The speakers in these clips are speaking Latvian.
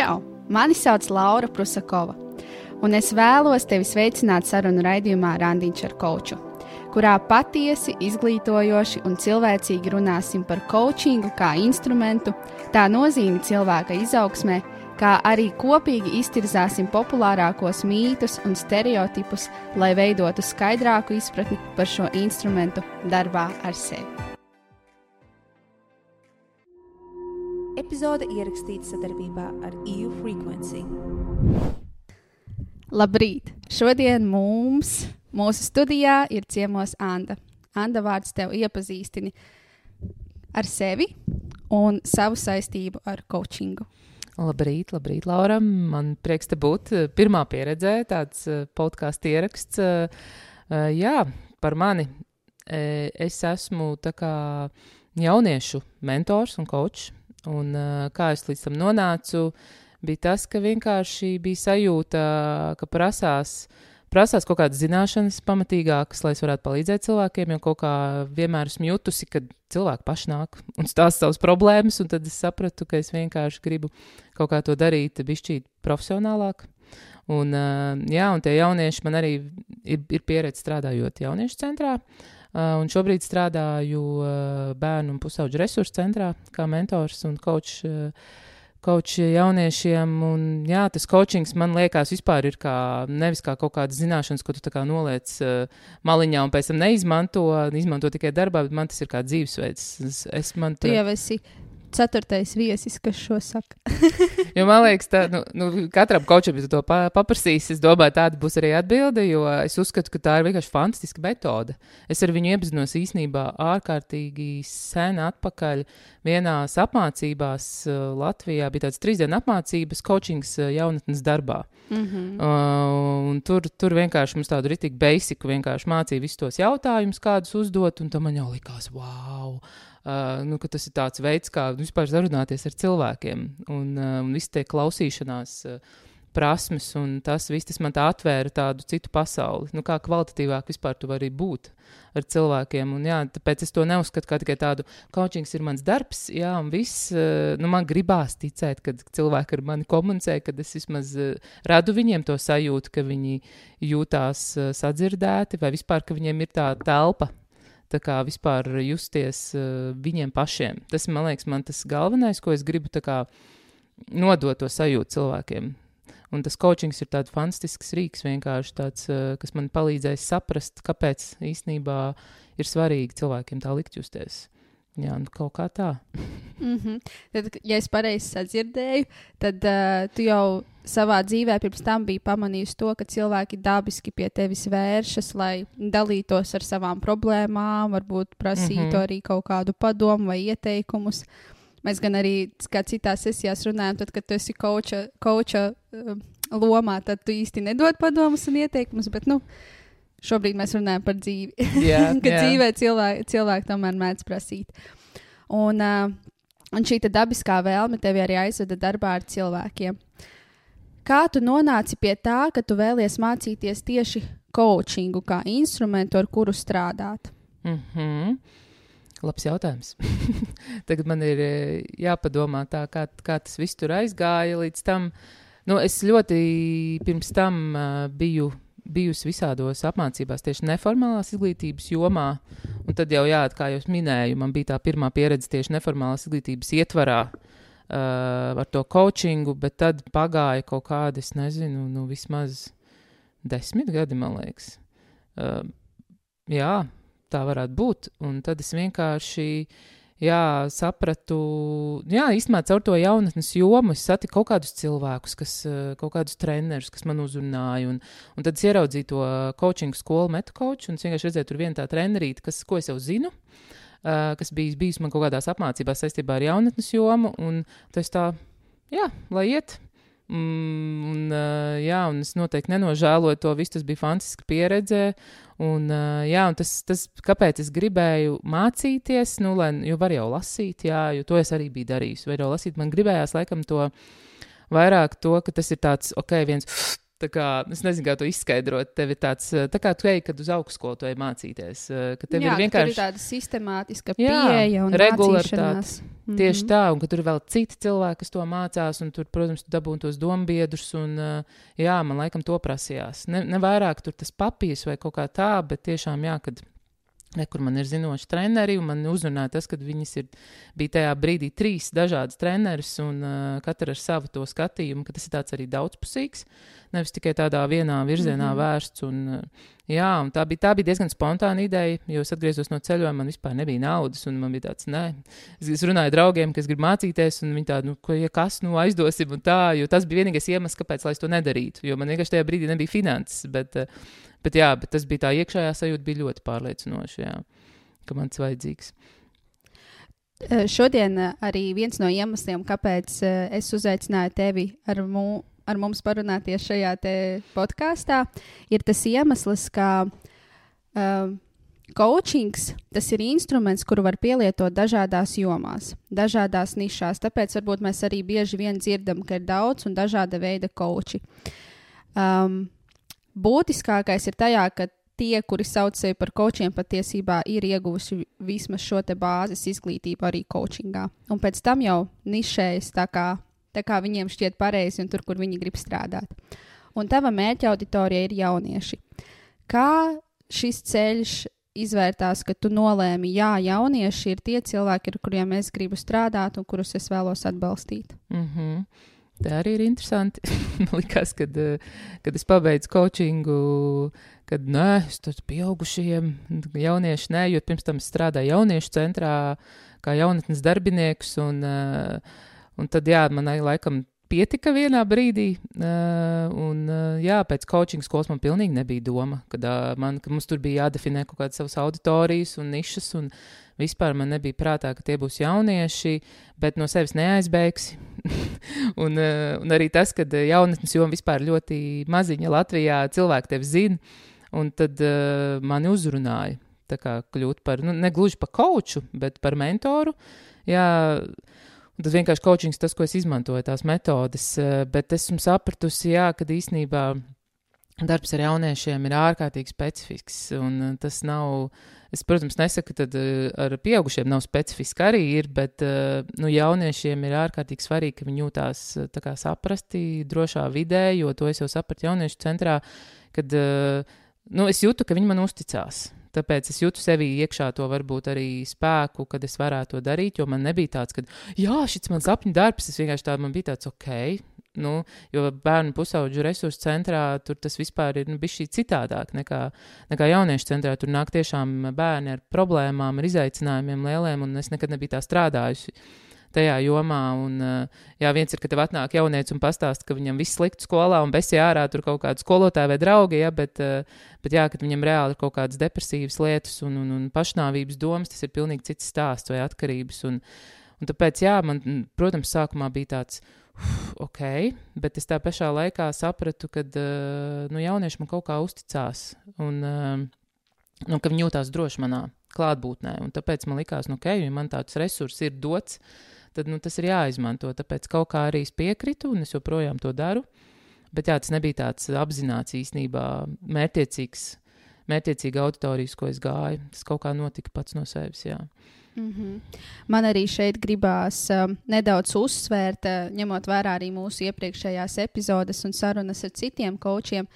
Čau! Mani sauc Laura Prusakova, un es vēlos tevi sveicināt sarunu raidījumā Randiņš ar Koču, kurā patiesi, izglītojoši un cilvēcīgi runāsim par coachingu kā instrumentu, tā nozīmi cilvēka izaugsmē, kā arī kopīgi iztirzāsim populārākos mītus un stereotipus, lai veidotu skaidrāku izpratni par šo instrumentu darbā ar sevi. Epizode ierakstīta sadarbībā ar EU Frequency. Labrīt! Šodien mums, mūsu studijā, ir ciemos Anna. Anna vārds tev iepazīstini ar sevi un savu saistību ar coachingu. Labrīt, labrīt, Laura. Man prieks te būt. Pirmā pieredze, tāds podkāstu ieraksts. Jā, par mani. Es esmu tā kā jauniešu mentors un kočs. Un kā es līdz tam nonācu, bija tas, ka vienkārši bija sajūta, ka prasās prasās kaut kādas zināšanas pamatīgākas, lai es varētu palīdzēt cilvēkiem, jo kaut kā vienmēr esmu jutusi, ka cilvēki paši nāk un stāsta savas problēmas, un tad es sapratu, ka es vienkārši gribu kaut kā to darīt bišķīt profesionālāk. Un, jā, un tie jaunieši man arī ir, ir pieredze strādājot jauniešu centrā. Uh, un šobrīd strādāju uh, bērnu un pusauģu resursu centrā kā mentors un coach. Uh, koči jauniešiem. Un, jā, tas coachings man liekas, vispār ir kā, nevis kā kaut kādas zināšanas, ko tu noliec uh, maliņā un pēc tam neizmanto, izmanto tikai darbā, bet man tas ir kā dzīvesveids. Es, es man tu jau esi ceturtais viesis, kas šo saka. jo man liekas, ka nu, nu, katram kočam, ja to pa, paprasīs, es domāju, tāda būs arī atbilde, jo es uzskatu, ka tā ir vienkārši fantastiska metode. Es ar viņu iepazinos īstenībā ārkārtīgi sen atpakaļ. Vienās apmācībās uh, Latvijā bija tāds trīs dienu apmācības, coachings uh, jaunatnes darbā. Mm -hmm. uh, tur, tur vienkārši mums tādu rītīgu basiku vienkārši mācīja visus tos jautājumus, kādus uzdot, un tam man jau likās, wow! Uh, nu, tas ir tāds veids, kā vispār sarunāties ar cilvēkiem. Un, uh, un viss tie klausīšanās uh, prasmes, un tas viss tas man tā atvēra tādu citu pasauli. Nu, kā kvalitatīvāk vispār tu vari būt ar cilvēkiem. Un, jā, tāpēc es to neuzskatu kā tikai tādu, coachings ir mans darbs, jā, un viss. Uh, nu, man gribās ticēt, ka cilvēki ar mani komunicē, kad es vismaz uh, radu viņiem to sajūtu, ka viņi jūtās uh, sadzirdēti, vai vispār, ka viņiem ir tā telpa tā kā vispār justies uh, viņiem pašiem. Tas, man liekas, man tas galvenais, ko es gribu kā, nodot to sajūtu cilvēkiem. Un tas coachings ir tāds fantastisks rīks, tāds, uh, kas man palīdzēs saprast, kāpēc īstenībā ir svarīgi cilvēkiem tā likt justies. Jā, nu kaut kā tā. mm -hmm. Tad, ja es pareizi sadzirdēju, tad uh, tu jau savā dzīvē pirms tam biji pamanījis to, ka cilvēki dabiski pie tevis vēršas, lai dalītos ar savām problēmām, varbūt prasītu mm -hmm. arī kaut kādu padomu vai ieteikumus. Mēs gan arī kā citās sesijās runājam, tad, kad tu esi koča, koča uh, lomā, tad tu īsti nedod padomus un ieteikumus. Bet, nu, šobrīd mēs runājam par dzīvi. Yeah, Kad yeah. dzīvē cilvēki, cilvēki tomēr mēdz prasīt. Un, uh, un šī dabiskā vēlme tevi arī aizveda darbā ar cilvēkiem. Kā tu nonāci pie tā, ka tu vēlies mācīties tieši coachingu kā instrumentu, ar kuru strādāt? Mm -hmm. Labs jautājums. Tagad man ir jāpadomā, tā, kā, kā tas viss tur aizgāja līdz tam. Nu, es ļoti pirms tam uh, biju bijusi visādos apmācībās, tieši neformālās izglītības jomā. Un tad jau, jā, kā jau minēju, man bija tā pirmā pieredze tieši neformālās izglītības ietvarā. Uh, uh, ar to coachingu, bet tad pagāja kaut kādi, es nezinu, nu, vismaz desmit gadi, man liekas. Uh, jā, tā varētu būt. Un tad es vienkārši. Jā, sapratu, jā, īstenībā caur to jaunatnes jomu es satiku kaut kādus cilvēkus, kas, kaut kādus trenerus, kas man uzrunāja. Un, un tad es ieraudzīju to coaching skolu, metu coach, un es vienkārši redzēju, tur viena tā trenerīte, kas, ko es jau zinu. Uh, kas bijis, bijis man kaut kādās apmācībās saistībā ar jaunatnes jomu. Un tas tā, jā, lai iet. Mm, un, uh, jā, un es noteikti nenožēloju to visu. Tas bija fantastiska pieredze. Un, uh, jā, un tas, tas, kāpēc es gribēju mācīties, nu, lai, jo var jau lasīt, jā, jo to es arī biju darījis. Vai jau lasīt, man gribējās laikam to vairāk to, ka tas ir tāds, ok, viens Tā kā, es nezinu, kā to izskaidrot. Tev ir tāds, tā kā tu ej, kad uz augstskolu tu ej mācīties. Ka tev Jā, ir vienkārši ir tāda sistemātiska pieeja un regularitāte. mācīšanās. Mhm. Tieši tā, un ka tur ir vēl citi cilvēki, kas to mācās, un tur, protams, tu dabūji tos dombiedrus. Un, uh, jā, man laikam to prasījās. Ne, ne vairāk tur tas papīrs vai kaut kā tā, bet tiešām, jā, kad Ne, kur man ir zinoši treneri, un man uzrunāja tas, ka viņas ir, bija tajā brīdī trīs dažādas treneris, un uh, katra ar savu to skatījumu, ka tas ir tāds arī daudzpusīgs, nevis tikai tādā vienā virzienā mm -hmm. vērsts. Un, uh, jā, un tā bija, tā bija diezgan spontāna ideja, jo es atgriezos no ceļojuma, man vispār nebija naudas, un man bija tāds, nē, es, es runāju draugiem, kas grib mācīties, un viņi tādi, nu, ko, ja kas, nu, aizdosim, un tā, jo tas bija vienīgais iemesls, kāpēc, lai es to nedarītu, jo man vienkārši tajā brīdī nebija finanses, bet uh, Bet, jā, bet tas bija tā iekšējā sajūta, bija ļoti pārliecinoša, jā, ka man tas vajadzīgs. Šodien arī viens no iemesliem, kāpēc es uzaicināju tevi ar, mu, ar mums parunāties šajā podkāstā, ir tas iemesls, ka uh, coachings tas ir instruments, kuru var pielietot dažādās jomās, dažādās nišās. Tāpēc varbūt mēs arī bieži vien dzirdam, ka ir daudz un dažāda veida coachi. Um, būtiskākais ir tajā, ka tie, kuri sauc sevi par kočiem, patiesībā ir ieguvuši vismaz šo bāzes izglītību arī coachingā. Un pēc tam jau nišējas tā kā, tā kā viņiem šķiet pareizi un tur, kur viņi grib strādāt. Un tava mērķa auditorija ir jaunieši. Kā šis ceļš izvērtās, ka tu nolēmi, jā, jaunieši ir tie cilvēki, ar kuriem es gribu strādāt un kurus es vēlos atbalstīt? Mm -hmm. Tā arī ir interesanti. Liekas, kad, eh, kad es pabeidzu coachingu, kad nē, es tur pieaugušiem, jaunieši nē, jo pirms tam strādāju jauniešu centrā kā jaunatnes darbinieks. Un, eh, un tad, jā, man laikam pietika vienā brīdī, uh, un jā, pēc coaching skolas man pilnīgi nebija doma, kad, man, ka mums tur bija jādefinē kaut kādas savas auditorijas un nišas, un vispār man nebija prātā, ka tie būs jaunieši, bet no sevis neaizbēgsi. un, uh, un arī tas, ka jaunatnes joma vispār ļoti maziņa Latvijā, cilvēki tevi zina, un tad uh, mani uzrunāja. Tā kā kļūt par, nu, ne gluži par koču, bet par mentoru. Jā, Un tas vienkārši coachings, tas, ko es izmantoju, tās metodes. Eh, bet esmu sapratusi, jā, ka īstenībā darbs ar jauniešiem ir ārkārtīgi specifisks. Un eh, tas nav, es, protams, nesaku, ka eh, ar pieaugušiem nav specifiski arī ir, bet nu, jauniešiem ir ārkārtīgi svarīgi, ka viņi jūtās kā, saprasti drošā vidē, jo to es jau sapratu jauniešu centrā, kad nu, es jūtu, ka viņi man uzticās. Tāpēc es jūtu sevī iekšā to varbūt arī spēku, kad es varētu to darīt, jo man nebija tāds, ka, jā, šis mans sapņu darbs, es vienkārši tādu man bija tāds, ok. Nu, jo bērnu pusauģu resursu centrā tur tas vispār ir nu, bijis citādāk nekā, nekā jauniešu centrā. Tur nāk tiešām bērni ar problēmām, ar izaicinājumiem lieliem, un es nekad nebiju tā strādājusi. Tajā jomā. Un, uh, jā, viens ir, ka tev atnāk jaunieci un pastāsta, ka viņam viss slikti skolā un besi ārā tur kaut kādu skolotāju vai draugu, ja, bet, uh, bet jā, kad viņam reāli ir kaut kādas depresīvas lietas un, un, un pašnāvības domas, tas ir pilnīgi cits stāsts vai atkarības. Un, un tāpēc, jā, man, protams, sākumā bija tāds. Ok, bet es tā pašā laikā sapratu, ka uh, nu, jaunieši man kaut kā uzticās un uh, nu, ka viņi jūtās droši manā klātbūtnē. Un tāpēc man likās, nu, ok, ja man tāds resurs ir dots, tad nu, tas ir jāizmanto. Tāpēc kaut kā arī es piekritu, un es joprojām to daru. Bet jā, tas nebija tāds apzināts īstenībā mērķiecīgs, mērķiecīga auditorijas, ko es gāju. Tas kaut kā notika pats no sevis. Jā. Mm -hmm. Man arī šeit gribās um, nedaudz uzsvērt, uh, ņemot vērā arī mūsu iepriekšējās epizodes un sarunas ar citiem kočiem.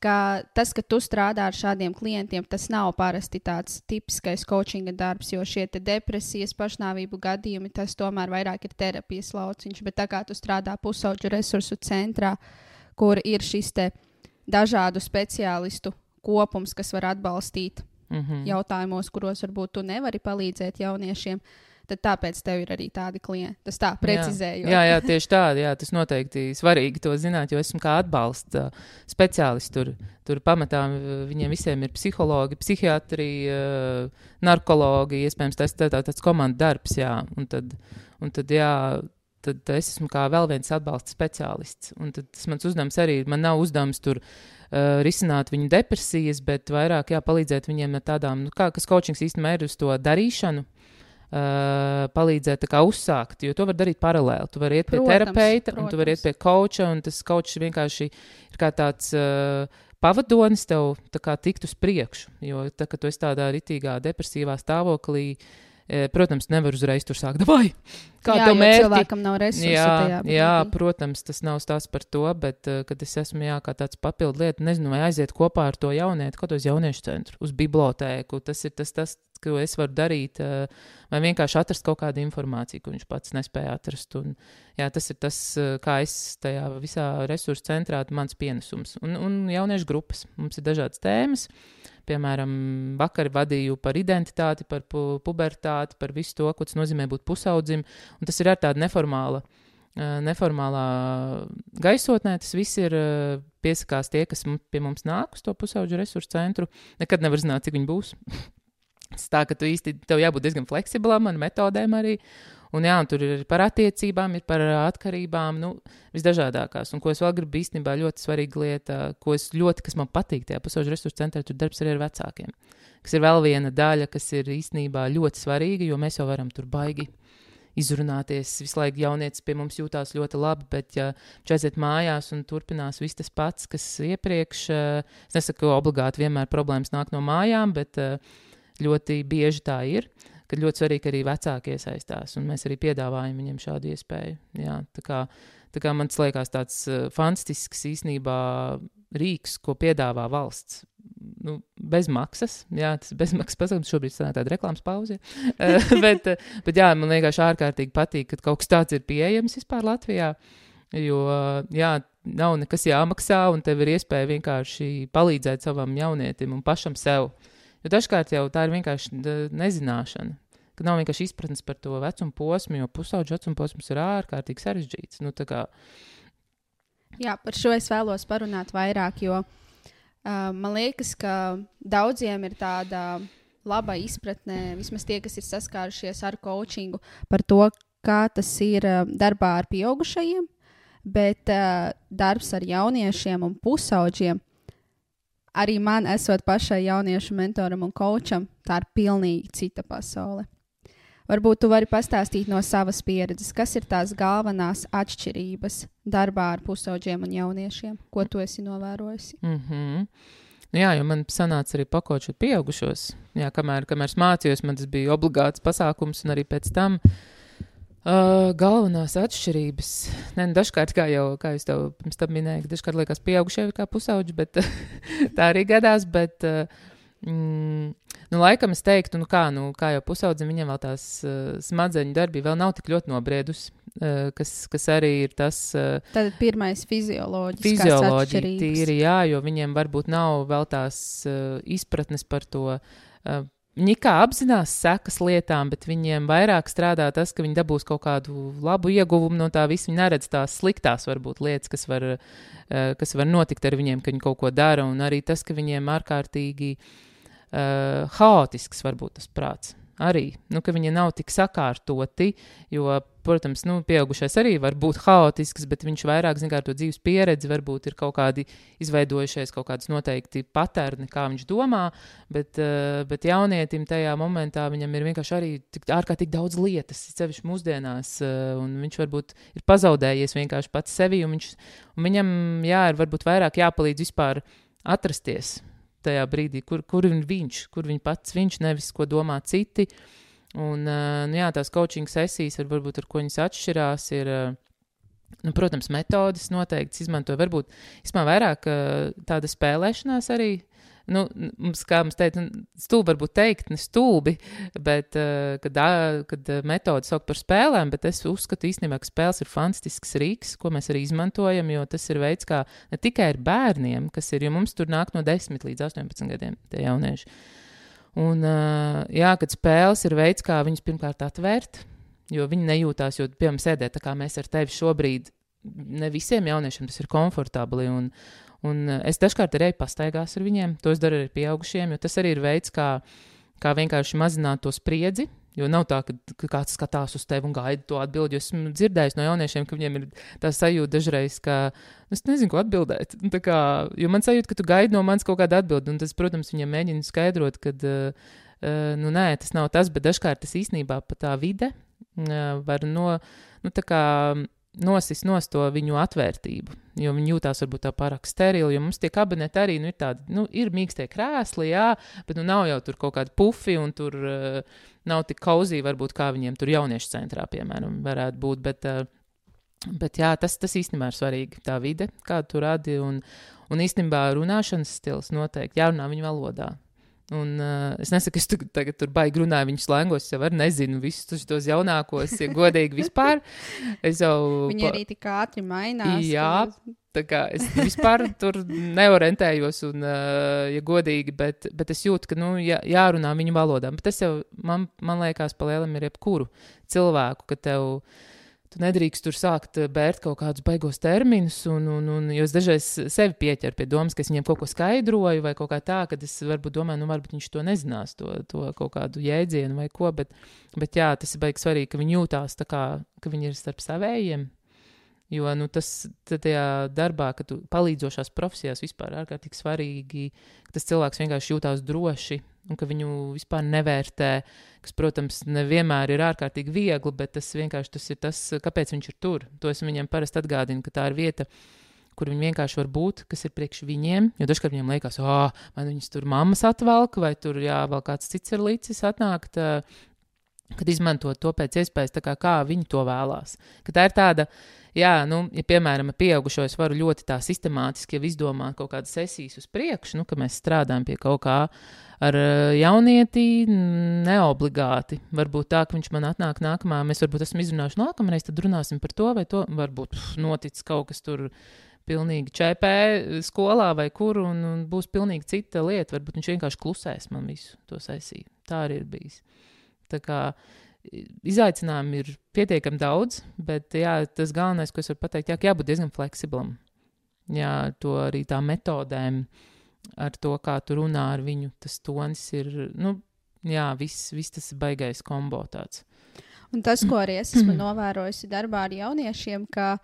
Ka tas, ka tu strādā ar šādiem klientiem, tas nav parasti tāds tipiskais coachinga darbs, jo šie depresijas, pašnāvību gadījumi, tas tomēr vairāk ir terapijas lauciņš. Bet tā kā tu strādā pusauģu resursu centrā, kur ir šis dažādu speciālistu kopums, kas var atbalstīt mm -hmm. jautājumos, kuros varbūt tu nevari palīdzēt jauniešiem, tad tāpēc tev ir arī tādi klienti. Tas tā precizējot. Jā, jā, tieši tādi. Jā, tas noteikti svarīgi to zināt, jo esmu kā atbalsta speciālists. Tur, tur pamatā viņiem visiem ir psihologi, psihiatri, narkologi, iespējams, tas tā, tā, tāds komandas darbs. Jā, un tad, un tad, jā, tad es esmu kā vēl viens atbalsta speciālists. Un tas mans uzdevums arī ir. Man nav uzdevums tur uh, risināt viņu depresijas, bet vairāk jā, palīdzēt viņiem ar tādām, nu, kā, kas coachings īstenībā ir uz to darīšanu Uh, palīdzēt tā kā uzsākt, jo to var darīt paralēli. Tu vari iet pie Protams, terapeita, un tu vari iet protams. pie koča, un tas kočs vienkārši ir kā tāds uh, pavadonis tev tā kā tikt uz priekšu. Jo tā, kad tu esi tādā ritīgā depresīvā stāvoklī, eh, protams, nevar uzreiz tur sākt, vai kā jā, tev mērķi? cilvēkam nav resursu Jā, tajā jā, protams, tas nav stāsts par to, bet, uh, kad es esmu jā, kā tāds papildu lieta, nezinu, vai aiziet kopā ar to jaunieti, kaut uz jauniešu centru, uz bibliotēku. Tas ir tas, tas ko es varu darīt, uh, vai vienkārši atrast kaut kādu informāciju, ko viņš pats nespēja atrast. Un, jā, tas ir tas, uh, kā es tajā visā resursu centrā, mans pienesums. Un, un jauniešu grupas. Mums ir dažādas tēmas. Piemēram, vakar vadīju par identitāti, par pu pubertāti, par visu to, ko tas nozīmē būt pusaudzim. Un tas ir ar tādu neformālu uh, neformālā gaisotnē. Tas viss ir uh, piesakās tie, kas pie mums nāk uz to pusauģu resursu centru. Nekad nevar zināt, cik viņi būs. Tā, ka tu īsti tev jābūt diezgan fleksiblam ar metodēm arī. Un jā, un tur ir par attiecībām, ir par atkarībām, nu, visdažādākās. Un ko es vēl gribu īstenībā ļoti svarīga lieta, ko es ļoti, kas man patīk tajā pusauģu resursu centrā, tur darbs arī ar vecākiem. Kas ir vēl viena daļa, kas ir īstenībā ļoti svarīga, jo mēs jau varam tur baigi izrunāties. Visu laiku jaunietis pie mums jūtās ļoti labi, bet, ja viņš aiziet mājās un turpinās viss tas pats, kas iepriekš, es nesaku, ka obligāti vienmēr problēmas nāk no mājām, bet ļoti bieži tā ir. Kad ļoti svarīgi arī vecāki iesaistās, un mēs arī piedāvājam viņiem šādu iespēju. Jā, tā kā, tā kā man tas liekas tāds uh, fantastisks īstenībā rīks, ko piedāvā valsts. Nu, bez maksas, jā, tas ir bezmaksas pasākums. Šobrīd tā ir tāda reklāmas pauze. Eh, bet, eh, bet, jā, man vienkārši ārkārtīgi patīk, ka kaut kas tāds ir pieejams vispār Latvijā. Jo, jā, nav nekas jāmaksā, un tev ir iespēja vienkārši palīdzēt savam jaunietim un pašam sev. Jo dažkārt jau tā ir vienkārši nezināšana. Ka nav vienkārši izpratnes par to vecumu posmu, jo pusauģu vecuma posms ir ārkārtīgi sarežģīts. Nu, kā, Jā, par šo es vēlos parunāt vairāk, jo uh, man liekas, ka daudziem ir tāda laba izpratne, vismaz tie, kas ir saskārušies ar coachingu, par to, kā tas ir darbā ar pieaugušajiem, bet uh, darbs ar jauniešiem un pusauģiem. Arī man, esot pašai jauniešu mentoram un kočam, tā ir pilnīgi cita pasaule. Varbūt tu vari pastāstīt no savas pieredzes, kas ir tās galvenās atšķirības darbā ar pusauģiem un jauniešiem, ko tu esi novērojusi. mm -hmm. Jā, jo man sanāca arī pakočot pieaugušos. Jā, kamēr, kamēr mācījos, man tas bija obligāts pasākums, un arī pēc tam uh, galvenās atšķirības. Ne, nu, dažkārt, kā jau kā jūs tev pirms tam minēju, ka dažkārt liekas, pieaugušie ir kā pusauģi, bet tā arī gadās. Bet, uh, mm, nu, laikam es teiktu, nu, kā, nu, kā jau pusaudzim, viņam vēl tās uh, smadzeņu darbība vēl nav tik ļoti nobriedusi, uh, kas, kas arī ir tas. Uh, Tad pirmais fizioloģiskais fizioloģija tīri, jā, jo viņiem varbūt nav vēl tās uh, izpratnes par to. Uh, Viņi kā apzinās sekas lietām, bet viņiem vairāk strādā tas, ka viņi dabūs kaut kādu labu ieguvumu no tā visa. Viņi neredz tās sliktās, varbūt lietas, kas var, uh, kas var notikt ar viņiem, kad viņi kaut ko dara. Un arī tas, ka viņiem ārkārtīgi uh, haotisks varbūt tas prāts. Arī, nu, ka viņi nav tik sakārtoti, jo, protams, nu, pieaugušais arī var būt haotisks, bet viņš vairāk, zina, to dzīves pieredzi, varbūt ir kaut kādi izveidojušies kaut kādas noteikti paterni, kā viņš domā, bet, uh, bet jaunietim tajā momentā viņam ir vienkārši arī tik ārkārtīgi daudz lietas, sevišķi mūsdienās, uh, un viņš varbūt ir pazaudējies vienkārši pats sevi, un, viņš, un viņam, jā, ir varbūt vairāk jāpalīdz vispār atrasties tajā brīdī, kur, kur ir viņš, kur viņš pats, viņš nevis ko domā citi. Un, uh, nu, jā, tās coaching sesijas, var, varbūt ar ko viņas atšķirās, ir, uh, nu, protams, metodas noteikti izmanto. Varbūt īstenībā vairāk uh, tāda spēlēšanās arī. Nu, mums, kā mums teica, stulbi varbūt teikt, ne stulbi, bet kad, kad metodi sauc par spēlēm, bet es uzskatu īstenībā, ka spēles ir fantastisks rīks, ko mēs arī izmantojam, jo tas ir veids, kā ne tikai ar bērniem, kas ir, jo mums tur nāk no 10 līdz 18 gadiem tie jaunieši. Un, jā, kad spēles ir veids, kā viņus pirmkārt atvērt, jo viņi nejūtās, jo, piemēram, sēdēt tā kā mēs ar tevi šobrīd, ne visiem jauniešiem tas ir komfortabli. Un, un es dažkārt arī pastaigās ar viņiem, to es daru arī pieaugušiem, jo tas arī ir veids, kā, kā vienkārši mazināt to spriedzi. Jo nav tā, ka, ka kāds skatās uz tevi un gaida to atbildi. Es esmu dzirdējis no jauniešiem, ka viņiem ir tā sajūta dažreiz, ka nu, es nezinu, ko atbildēt. Nu, tā Kā, jo man sajūta, ka tu gaidi no manis kaut kādu atbildi, un tas, protams, viņam mēģina skaidrot, ka Uh, nu, nē, tas nav tas, bet dažkārt tas īstenībā pat tā vide uh, var no, nu, tā kā nosist nos to viņu atvērtību, jo viņi jūtās varbūt tā pārāk sterili, jo mums tie kabineti arī nu, ir tādi, nu, ir mīkstie krēsli, jā, bet nu nav jau tur kaut kādi pufi un tur uh, nav tik kauzī, varbūt kā viņiem tur jauniešu centrā, piemēram, varētu būt, bet, uh, bet jā, tas, tas īstenībā ir svarīgi, tā vide, kādu tu radi, un, un īstenībā runāšanas stils noteikti jārunā viņu valodā. Un, uh, es nesaku, ka es tu, tagad tur baigi runāju viņu slēngos, jau arī nezinu visus tos jaunākos, ja godīgi vispār. Es jau. Viņi arī tik ātri mainās. Jā, tā kā es vispār tur neorientējos, un, uh, ja godīgi, bet, bet es jūtu, ka, nu, jā, jārunā viņu valodā. Bet tas jau, man, man liekas, palielam ir jebkuru cilvēku, ka tev. Uh, tu nedrīkst tur sākt eh, bērt kaut kādus baigos terminus, un, un, un es dažreiz sevi pieķeru pie domas, ka es viņiem kaut ko skaidroju, vai kaut kā tā, ka es varbūt domāju, nu, varbūt viņš to nezinās, to, to kaut kādu jēdzienu vai ko, bet, bet jā, tas ir baigi svarīgi, ka viņi jūtās tā kā, ka viņi ir starp savējiem. Jo nu, tas tajā darbā, kad tu palīdzošās profesijās vispār ārkārtīgi svarīgi, ka tas cilvēks vienkārši jūtās droši un ka viņu vispār nevērtē, kas, protams, nevienmēr ir ārkārtīgi viegli, bet tas vienkārši tas ir tas, kāpēc viņš ir tur. To es viņiem parasti atgādinu, ka tā ir vieta, kur viņi vienkārši var būt, kas ir priekš viņiem. Jo dažkārt viņiem liekas, ah, oh, man viņas tur mammas atvelk, vai tur jā, vēl kāds cits ir līdzis atnākt. Kad izmantot to pēc iespējas, kā, kā viņi to vēlās. Ka tā ir tāda jā, nu, ja piemēram, pieaugušo es varu ļoti tā sistemātiski jau izdomāt kaut kādas sesijas uz priekšu, nu, ka mēs strādājam pie kaut kā ar uh, jaunieti, neobligāti. Varbūt tā, ka viņš man atnāk nākamā, mēs varbūt esam izrunājuši nākamreiz, tad runāsim par to vai to. Varbūt pf, noticis kaut kas tur pilnīgi ČP skolā vai kur, un, un būs pilnīgi cita lieta. Varbūt viņš vienkārši klusēs man visu to sesiju. Tā arī ir bijis. Tā kā izaicinājumu ir pietiekami daudz, bet jā, tas galvenais, ko es varu pateikt, ka jābūt diezgan fleksiblam. Jā, to arī tā metodēm, ar to, kā tu runā ar viņu, tas tonis ir, nu, jā, viss, viss tas baigais kombo tāds. Un tas, ko arī es esmu novērojusi darbā ar jauniešiem, ka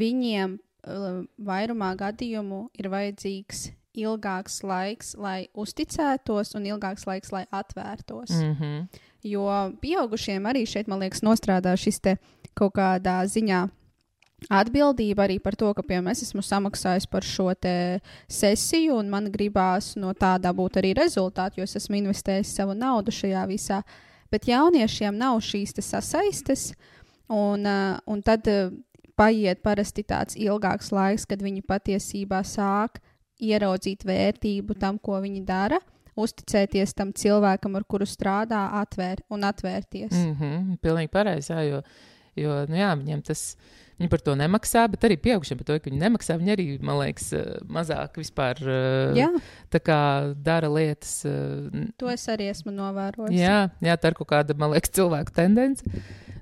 viņiem uh, vairumā gadījumu ir vajadzīgs ilgāks laiks, lai uzticētos, un ilgāks laiks, lai atvērtos. Mm -hmm. Jo pieaugušiem arī šeit, man liekas, nostrādā šis te kaut kādā ziņā atbildība arī par to, ka, piemēram, es esmu samaksājis par šo sesiju, un man gribās no tā dabūt arī rezultātu, jo es esmu investējis savu naudu šajā visā. Bet jauniešiem nav šīs sasaistes, un, uh, un tad uh, paiet parasti tāds ilgāks laiks, kad viņi patiesībā sāk ieraudzīt vērtību tam, ko viņi dara uzticēties tam cilvēkam, ar kuru strādā, atvēr un atvērties. Mm -hmm, pilnīgi pareizi, jā, jo, jo nu jā, viņiem tas. Viņi par to nemaksā, bet arī pieaugušiem par to, ka viņi nemaksā. Viņi arī, man liekas, eh, mazāk vispār tā kā dara lietas. Eh, to es arī esmu novērojis. Jā, jā, tā ir kaut kāda, man liekas, cilvēku tendence.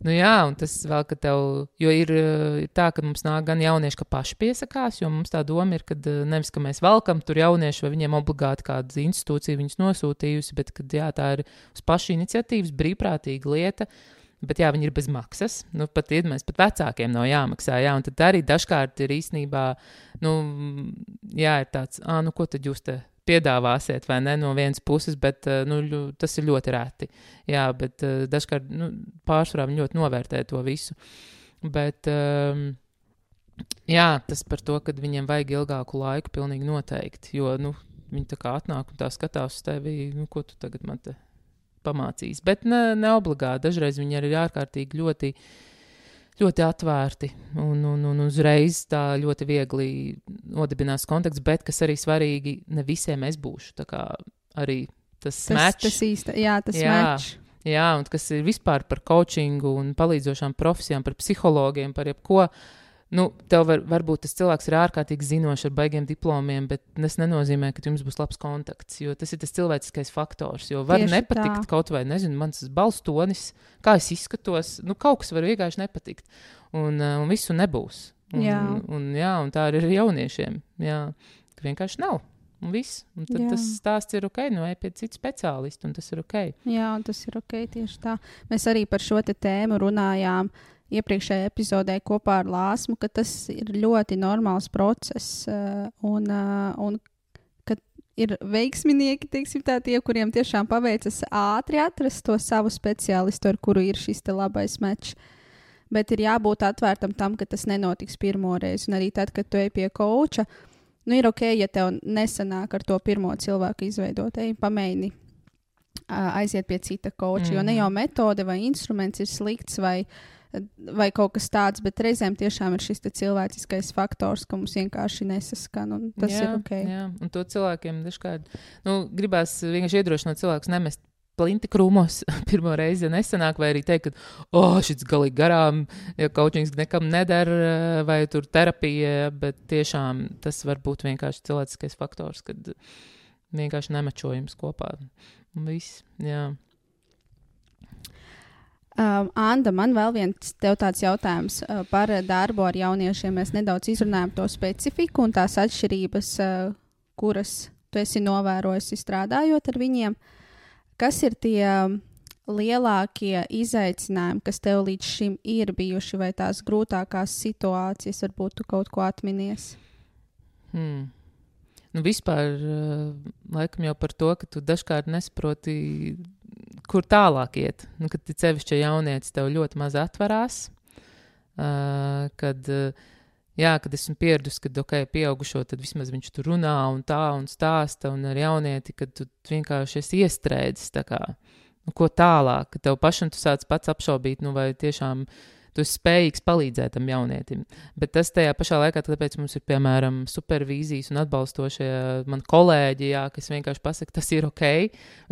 Nu, jā, un tas vēl, ka tev, jo ir, eh, ir tā, ka mums nāk gan jaunieši, ka paši piesakās, jo mums tā doma ir, ka eh, nevis, ka mēs valkam tur jaunieši vai viņiem obligāti kāda institūcija viņus nosūtījusi, bet, ka jā, tā ir uz pašu iniciatīvas brīvprātīga lieta. Bet jā, viņi ir bez maksas. Nu, pat iedomājieties, pat vecākiem nav jāmaksā. Jā, un tad arī dažkārt ir īstenībā, nu, jā, ir tāds, ah, nu, ko tad jūs te piedāvāsiet, vai ne, no vienas puses, bet eh, nu, tas ir ļoti reti. Jā, bet uh, dažkārt nu, pārsvarā viņi ļoti novērtē to visu. Bet, um, jā, tas par to, ka viņiem vajag ilgāku laiku, pilnīgi noteikti. Jo nu, viņi tā kā atnāk un tā skatās uz tevi, nu, ko tu tagad man te pamācīs. Bet ne, ne obligāti. Dažreiz viņi arī ir ārkārtīgi ļoti ļoti atvērti un, un, un uzreiz tā ļoti viegli nodibinās kontakts, bet kas arī svarīgi, ne visiem es būšu. Tā kā arī tas mečs. Tas īsta, jā, tas jā. mečs. Jā, un kas ir vispār par coachingu un palīdzošām profesijām, par psihologiem, par jebko. Uh, nu, tev var, varbūt tas cilvēks ir ārkārtīgi zinošs ar baigiem diplomiem, bet tas nenozīmē, ka jums būs labs kontakts. Jo tas ir tas cilvēciskais faktors. Jo var Tieši nepatikt tā. kaut vai, nezinu, mans balstonis, kā es izskatos. Nu, kaut kas var vienkārši nepatikt. Un, uh, un visu nebūs. Un, jā. Un, jā, un tā arī ir jauniešiem. Jā, vienkārši nav. Un viss. Un tad jā. tas stāsts ir ok, nu, ej pie citu speciālistu, un tas ir ok. Jā, tas ir ok tieši tā. Mēs arī par šo tēmu runājām. Uh, iepriekšējā epizodē kopā ar Lāsmu, ka tas ir ļoti normāls process uh, un, uh, un ka ir veiksminieki, teiksim, tā, tie, kuriem tiešām paveicas ātri atrast to savu speciālistu, ar kuru ir šis labais mečs. Bet ir jābūt atvērtam tam, ka tas nenotiks pirmo reizi. Un arī tad, kad tu ej pie koča, nu ir ok, ja tev nesanāk ar to pirmo cilvēku izveidot, ej, pamēģini aiziet pie cita koča. Mm. Jo ne jau mhm. metode vai instruments ir slikts vai, vai kaut kas tāds, bet reizēm tiešām ir šis cilvēciskais faktors, ka mums vienkārši nesaskan. Tas jā, ir ok. Jā, un to cilvēkiem dažkārt nu, gribās vienkārši iedrošināt cilvēkus nemest. Plinti krūmos pirmo reizi ja nesanāk, vai arī teikt, ka, oh, šis galīgi garām, ja coachings nekam nedara, vai tur terapija, bet tiešām tas var būt vienkārši cilvēciskais faktors, kad vienkārši nemačojums kopā. Viss, jā. Um, Anna, man vēl viens tāds jautājums uh, par darbu ar jauniešiem. Mēs nedaudz izrunājam to specifiku un tās atšķirības, uh, kuras tu esi novērojis strādājot ar viņiem. Kas ir tie lielākie izaicinājumi, kas tev līdz šim ir bijuši, vai tās grūtākās situācijas, varbūt tu kaut ko atminies? Hmm. Nu, vispār, uh, laikam jau par to, ka tu dažkārt nesaproti, kur tālāk iet. Nu, kad cevišķi jaunietis tev ļoti maz atverās, uh, kad, uh, jā, kad esmu pieradusi, ka, ok, pieaugušo, tad vismaz viņš tur runā un tā un stāsta, un ar jaunieti, kad tu vienkārši esi iestrēdzis, nu, ko tālāk, ka tev pašam tu sāc pats apšaubīt, nu, vai tiešām uh, tu esi spējīgs palīdzēt tam jaunietim. Bet tas tajā pašā laikā, tāpēc mums ir, piemēram, supervīzijas un atbalstošie man kolēģi, jā, kas vienkārši pasaka, tas ir ok.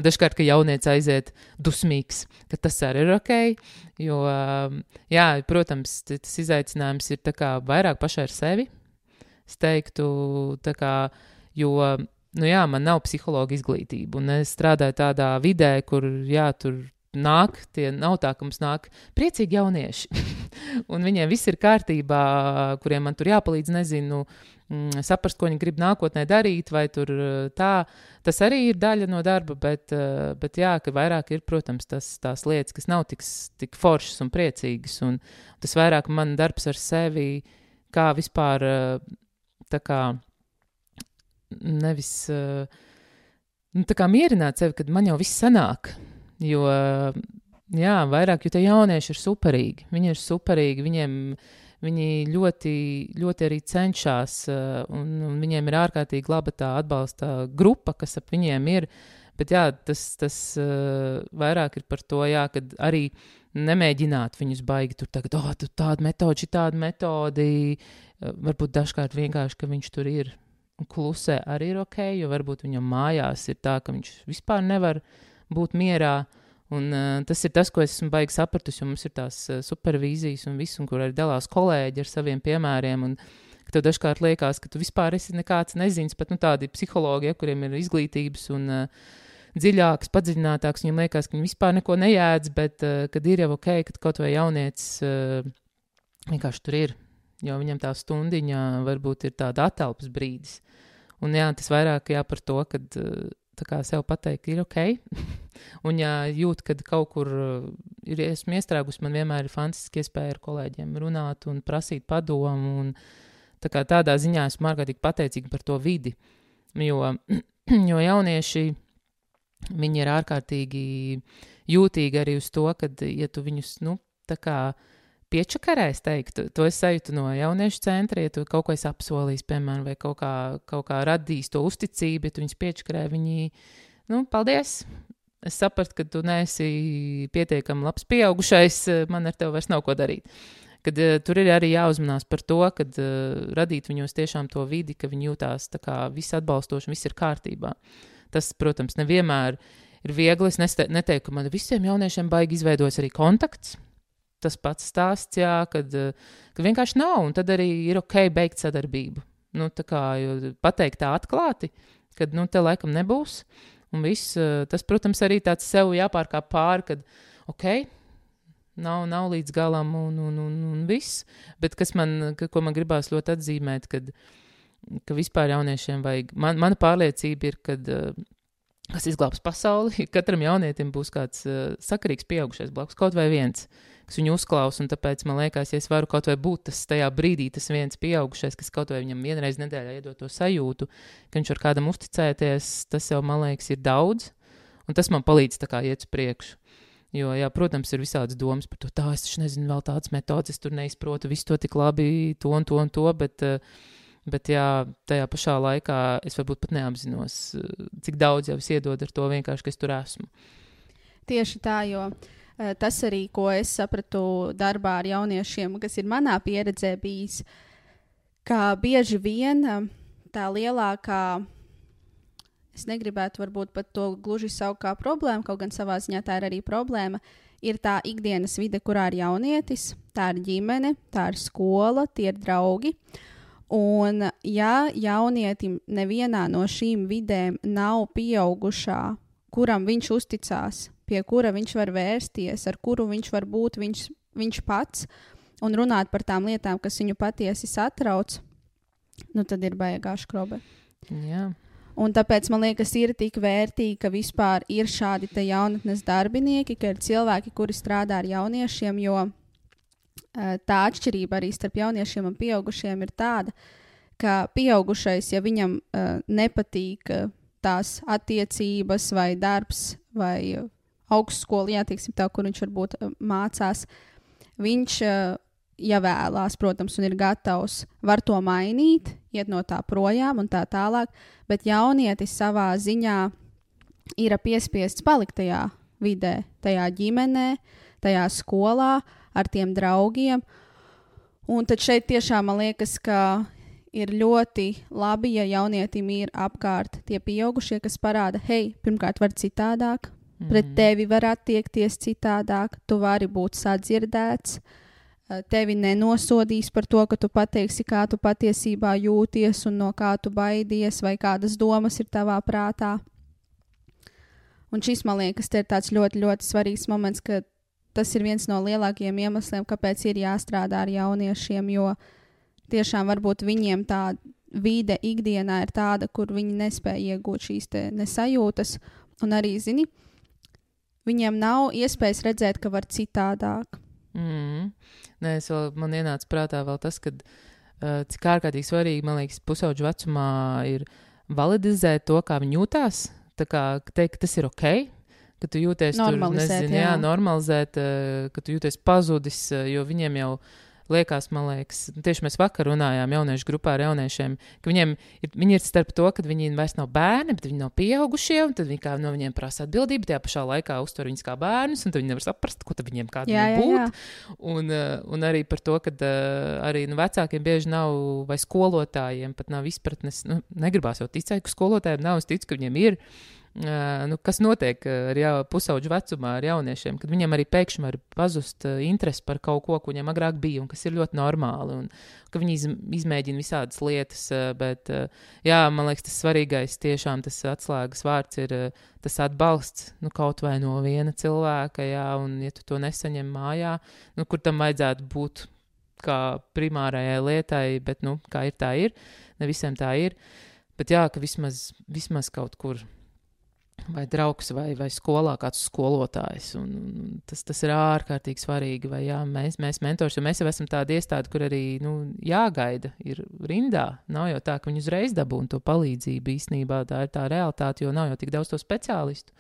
Dažkārt, ka jaunieci aiziet dusmīgs, ka tas arī ir ok. Jo, jā, protams, tas izaicinājums ir vairāk pašai ar sevi. Es teiktu, kā, jo nu jā, man nav psihologa izglītība, un es strādāju tādā vidē, kur jā, tur nāk, tie nav tā, ka mums nāk priecīgi jaunieši. un viņiem viss ir kārtībā, kuriem man tur jāpalīdz, nezinu, mm, saprast, ko viņi grib nākotnē darīt, vai tur tā. Tas arī ir daļa no darba, bet, bet jā, ka vairāk ir, protams, tas, tās lietas, kas nav tik, tik foršas un priecīgas. Un tas vairāk man darbs ar sevi, kā vispār tā kā nevis. Nu, tā kā mierināt sevi, kad man jau viss sanāk. Jo, jā, vairāk, jo tie jaunieši ir superīgi. Viņi ir superīgi, viņiem, viņi ļoti, ļoti arī cenšas, eh, un, un viņiem ir ārkārtīgi laba tā atbalsta grupa, kas ap viņiem ir. Bet jā, tas, tas uh, vairāk ir par to, jā, kad arī nemēģināt viņus baigi tur tagad, oh, tu tāda metode, šī tāda metode. Uh, varbūt dažkārt vienkārši, ka viņš tur ir un klusē arī ir ok, jo varbūt viņam mājās ir tā, ka viņš vispār nevar uh, būt mierā. Un, uh, tas ir tas, ko es esmu baigi sapratusi, jo mums ir tās uh, supervīzijas un viss, un kur arī dalās kolēģi ar saviem piemēriem. Un, tev dažkārt liekas, ka tu vispār esi nekāds nezins, pat nu, tādi psihologi, ja, kuriem ir izglītības un uh, dziļāks, padziļinātāks. Viņam liekas, ka viņi vispār neko nejēdz, bet uh, kad ir jau ok, kad kaut vai jaunietis uh, vienkārši tur ir, jo viņam tā stundiņa varbūt ir tāda atelpas brīdis. Un jā, tas vairāk jā par to, kad uh, sev pateikt, ir ok. un, ja jūt, ka kaut kur uh, ir esmu iestrēgus, man vienmēr ir fantastiski iespēja ar kolēģiem runāt un prasīt padomu. Un, tā kā tādā ziņā esmu ārkārtīgi pateicīga par to vidi. Jo, jo jaunieši, viņi ir ārkārtīgi jūtīgi arī uz to, ka, ja tu viņus, nu, tā kā piečakarē, es teiktu, to es sajūtu no jauniešu centra, ja tu kaut ko esi apsolījis, piemēram, vai kaut kā, kaut kā radījis to uzticību, ja tu viņus piečakarē, viņi, nu, paldies! Es sapratu, ka tu neesi pietiekami labs pieaugušais, man ar tevi vairs nav ko darīt. Kad uh, tur ir arī jāuzmanās par to, kad uh, radīt viņos tiešām to vidi, ka viņi jūtās tā kā viss atbalstoši, viss ir kārtībā. Tas, protams, nevienmēr ir viegli. Es neteiktu, ka man visiem jauniešiem baigi izveidojas arī kontakts tas pats stāsts, jā, kad, kad vienkārši nav, un tad arī ir ok beigt sadarbību. Nu, tā kā pateikt tā atklāti, kad, nu, te laikam nebūs, un viss, tas, protams, arī tāds sev jāpārkāp pāri, kad, ok, nav, nav līdz galam, un, un, un, un viss, bet kas man, ko man gribās ļoti atzīmēt, kad, ka vispār jauniešiem vajag, man, mana pārliecība ir, kad, kas izglābs pasauli, katram jaunietim būs kāds uh, sakarīgs pieaugušais blakus, kaut vai viens. Kas viņu uzklausa. Un tāpēc man liekas, ja es varu kaut vai būt tas tajā brīdī, tas viens pieaugušais, kas kaut vai viņam vienreiz nedēļā iedod to sajūtu, ka viņš var kādam uzticēties, tas jau man liekas ir daudz. Un tas man palīdz tā kā iet uz priekšu. Jo, jā, protams, ir visādas domas par to, tā es nezinu, vēl tādas metodas, es tur neizprotu visu to tik labi, to un to un to. Bet, uh, Bet, jā, tajā pašā laikā es varbūt pat neapzinos, eh, cik daudz jau es iedodu ar to vienkārši, ka es tur esmu. Tieši tā, jo uh, tas arī, ko es sapratu darbā ar jauniešiem, kas ir manā pieredzē bijis, ka bieži vien uh, tā lielākā, es negribētu varbūt pat to gluži saukt kā problēmu, kaut gan savā ziņā tā ir arī problēma, ir tā ikdienas vide, kurā ir jaunietis, tā ir ģimene, tā ir skola, tie ir draugi. Un, ja jaunietim nevienā no šīm vidēm nav pieaugušā, kuram viņš uzticās, pie kura viņš var vērsties, ar kuru viņš var būt viņš, viņš pats un runāt par tām lietām, kas viņu patiesi satrauc, nu tad ir baigā skrobe. Jā. Un tāpēc man liekas, ir tik vērtīgi, ka vispār ir šādi jaunatnes darbinieki, ka ir cilvēki, kuri strādā ar jauniešiem, jo Eh, tā atšķirība arī starp jauniešiem un pieaugušiem ir tāda, ka pieaugušais, ja viņam uh, nepatīk uh, tās attiecības vai darbs vai uh, tā, kur viņš varbūt uh, mācās, viņš, uh, ja vēlās, protams, un ir gatavs, var to mainīt, iet no tā projām un tā tālāk, bet jaunietis savā ziņā ir piespiests palikt tajā vidē, tajā ģimenē, tajā skolā, ar tiem draugiem. Un tad šeit tiešām man liekas, ka ir ļoti labi, ja jaunietim ir apkārt tie pieaugušie, kas parāda, hei, pirmkārt, var citādāk, mm. pret tevi var attiekties citādāk, tu vari būt sadzirdēts. Eh, tevi nenosodīs par to, ka tu pateiksi, kā tu patiesībā jūties un no kā tu baidies, vai kādas domas ir tavā prātā. Un šis, man liekas, ir tāds ļoti, ļoti svarīgs moments, kad tas ir viens no lielākajiem iemesliem, kāpēc ir jāstrādā ar jauniešiem, jo tiešām varbūt viņiem tā vide ikdienā ir tāda, kur viņi nespēja iegūt šīs nesajūtas, un arī, zini, viņiem nav iespējas redzēt, ka var citādāk. Mm. Nē, es vēl, man ienāca prātā tas, ka uh, cik ārkārtīgi svarīgi, man liekas, pusauģu vecumā ir validizēt to, kā viņi jūtās. Tā kā teikt, tas ir ok, ka tu jūties tur, nezinu, jā. jā, normalizēt, uh, ka tu jūties pazudis, uh, jo viņiem jau liekas, man liekas, tieši mēs vakar runājām jauniešu grupā ar jauniešiem, ka viņiem ir, viņi ir starp to, ka viņi vairs nav bērni, bet viņi nav pieaugušie, un tad viņi kā no viņiem prasa atbildību, tajā pašā laikā uztver viņus kā bērnus, un viņi nevar saprast, ko tad viņiem kādam būt. Jā, jā. Un, uh, un arī par to, ka uh, arī nu, vecākiem bieži nav, vai skolotājiem pat nav izpratnes, nu, negribās jau ticēt, ka skolotājiem nav, es ticu, ka viņiem ir nu, kas notiek ar jau pusauģu vecumā ar jauniešiem, kad viņiem arī pēkšņi var pazust interesi par kaut ko, ko viņiem agrāk bija, un kas ir ļoti normāli. Un, ka viņi iz, izmēģina visādas lietas, bet jā, man liekas, tas svarīgais tiešām tas atslēgas vārds ir tas atbalsts nu, kaut vai no viena cilvēka, jā, un ja tu to nesaņem mājā, nu, kur tam vajadzētu būt kā primārajai lietai, bet nu, kā ir, tā ir. Ne visiem tā ir. Bet jā, ka vismaz, vismaz kaut kur vai draugs, vai, vai skolā kāds skolotājs. Un, un tas, tas ir ārkārtīgi svarīgi. Vai, jā, mēs, mēs mentors, jo mēs jau esam tādi iestādi, kur arī nu, jāgaida, ir rindā. Nav jau tā, ka viņi uzreiz dabūna to palīdzību. Īsnībā tā ir tā realitāte, jo nav jau tik daudz to speciālistu.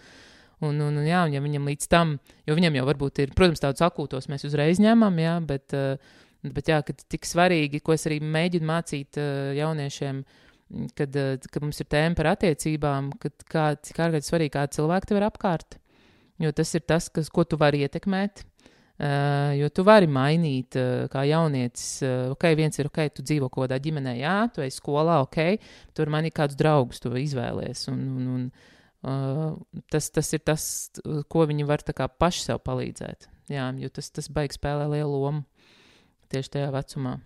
Un, un, un, jā, un ja viņam līdz tam, jo viņam jau varbūt ir, protams, tādus akūtos mēs uzreiz ņemam, jā, bet, bet jā, tik svarīgi, ko es arī mēģinu mācīt jauniešiem, uh, kad, eh, kad mums ir tēma par attiecībām, kad kā, cik ārkārtīgi svarīgi, kāda cilvēka tev ir apkārt. Jo tas ir tas, kas, ko tu vari ietekmēt. Uh, jo tu vari mainīt, uh, kā jaunietis, uh, ok, viens ir ok, tu dzīvo kaut kādā ģimenē, jā, tu ej skolā, ok, tur man ir kāds draugs, tu izvēlies. Un, un, un, uh, tas, tas ir tas, ko viņi var paši sev palīdzēt. Jā, jo tas, tas beigas spēlē lielu lomu tieši tajā vecumā.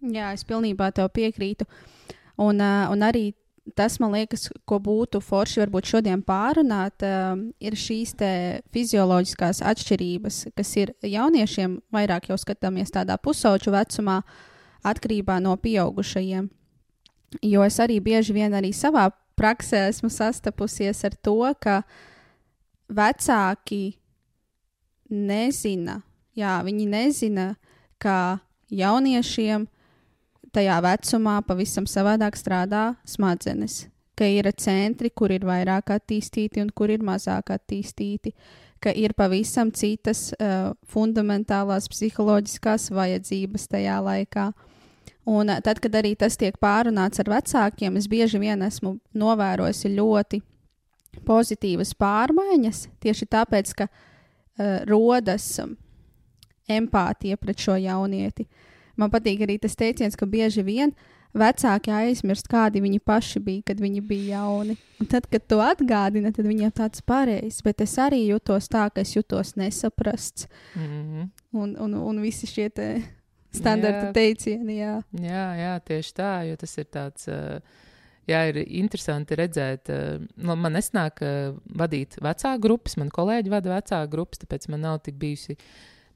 Jā, es pilnībā tev piekrītu. Un, uh, un arī tas, man liekas, ko būtu forši varbūt šodien pārunāt, uh, ir šīs fizioloģiskās atšķirības, kas ir jauniešiem, vairāk jau skatāmies tādā pusauģu vecumā, atkarībā no pieaugušajiem. Jo es arī bieži vien arī savā praksē esmu sastapusies ar to, ka vecāki nezina, jā, viņi nezina, ka jauniešiem tajā vecumā pavisam savādāk strādā smadzenes. Ka ir centri, kur ir vairāk attīstīti un kur ir mazāk attīstīti. Ka ir pavisam citas uh, fundamentālās psiholoģiskās vajadzības tajā laikā. Un uh, tad, kad arī tas tiek pārunāts ar vecākiem, es bieži vien esmu novērojusi ļoti pozitīvas pārmaiņas tieši tāpēc, ka uh, rodas empātija pret šo jaunieti. Man patīk arī tas teiciens, ka bieži vien vecāki aizmirst, kādi viņi paši bija, kad viņi bija jauni. Un tad, kad to atgādina, tad viņiem tāds pareizs, bet es arī jutos tā, ka es jutos nesaprasts. Mm -hmm. Un, un, un visi šie te standarta Jā. teicieni, jā. Jā, jā, tieši tā, jo tas ir tāds. Uh, Jā, ir interesanti redzēt, uh, man nesnāk uh, vadīt vecāku grupas, man kolēģi vada vecāku grupas, tāpēc man nav tik bijusi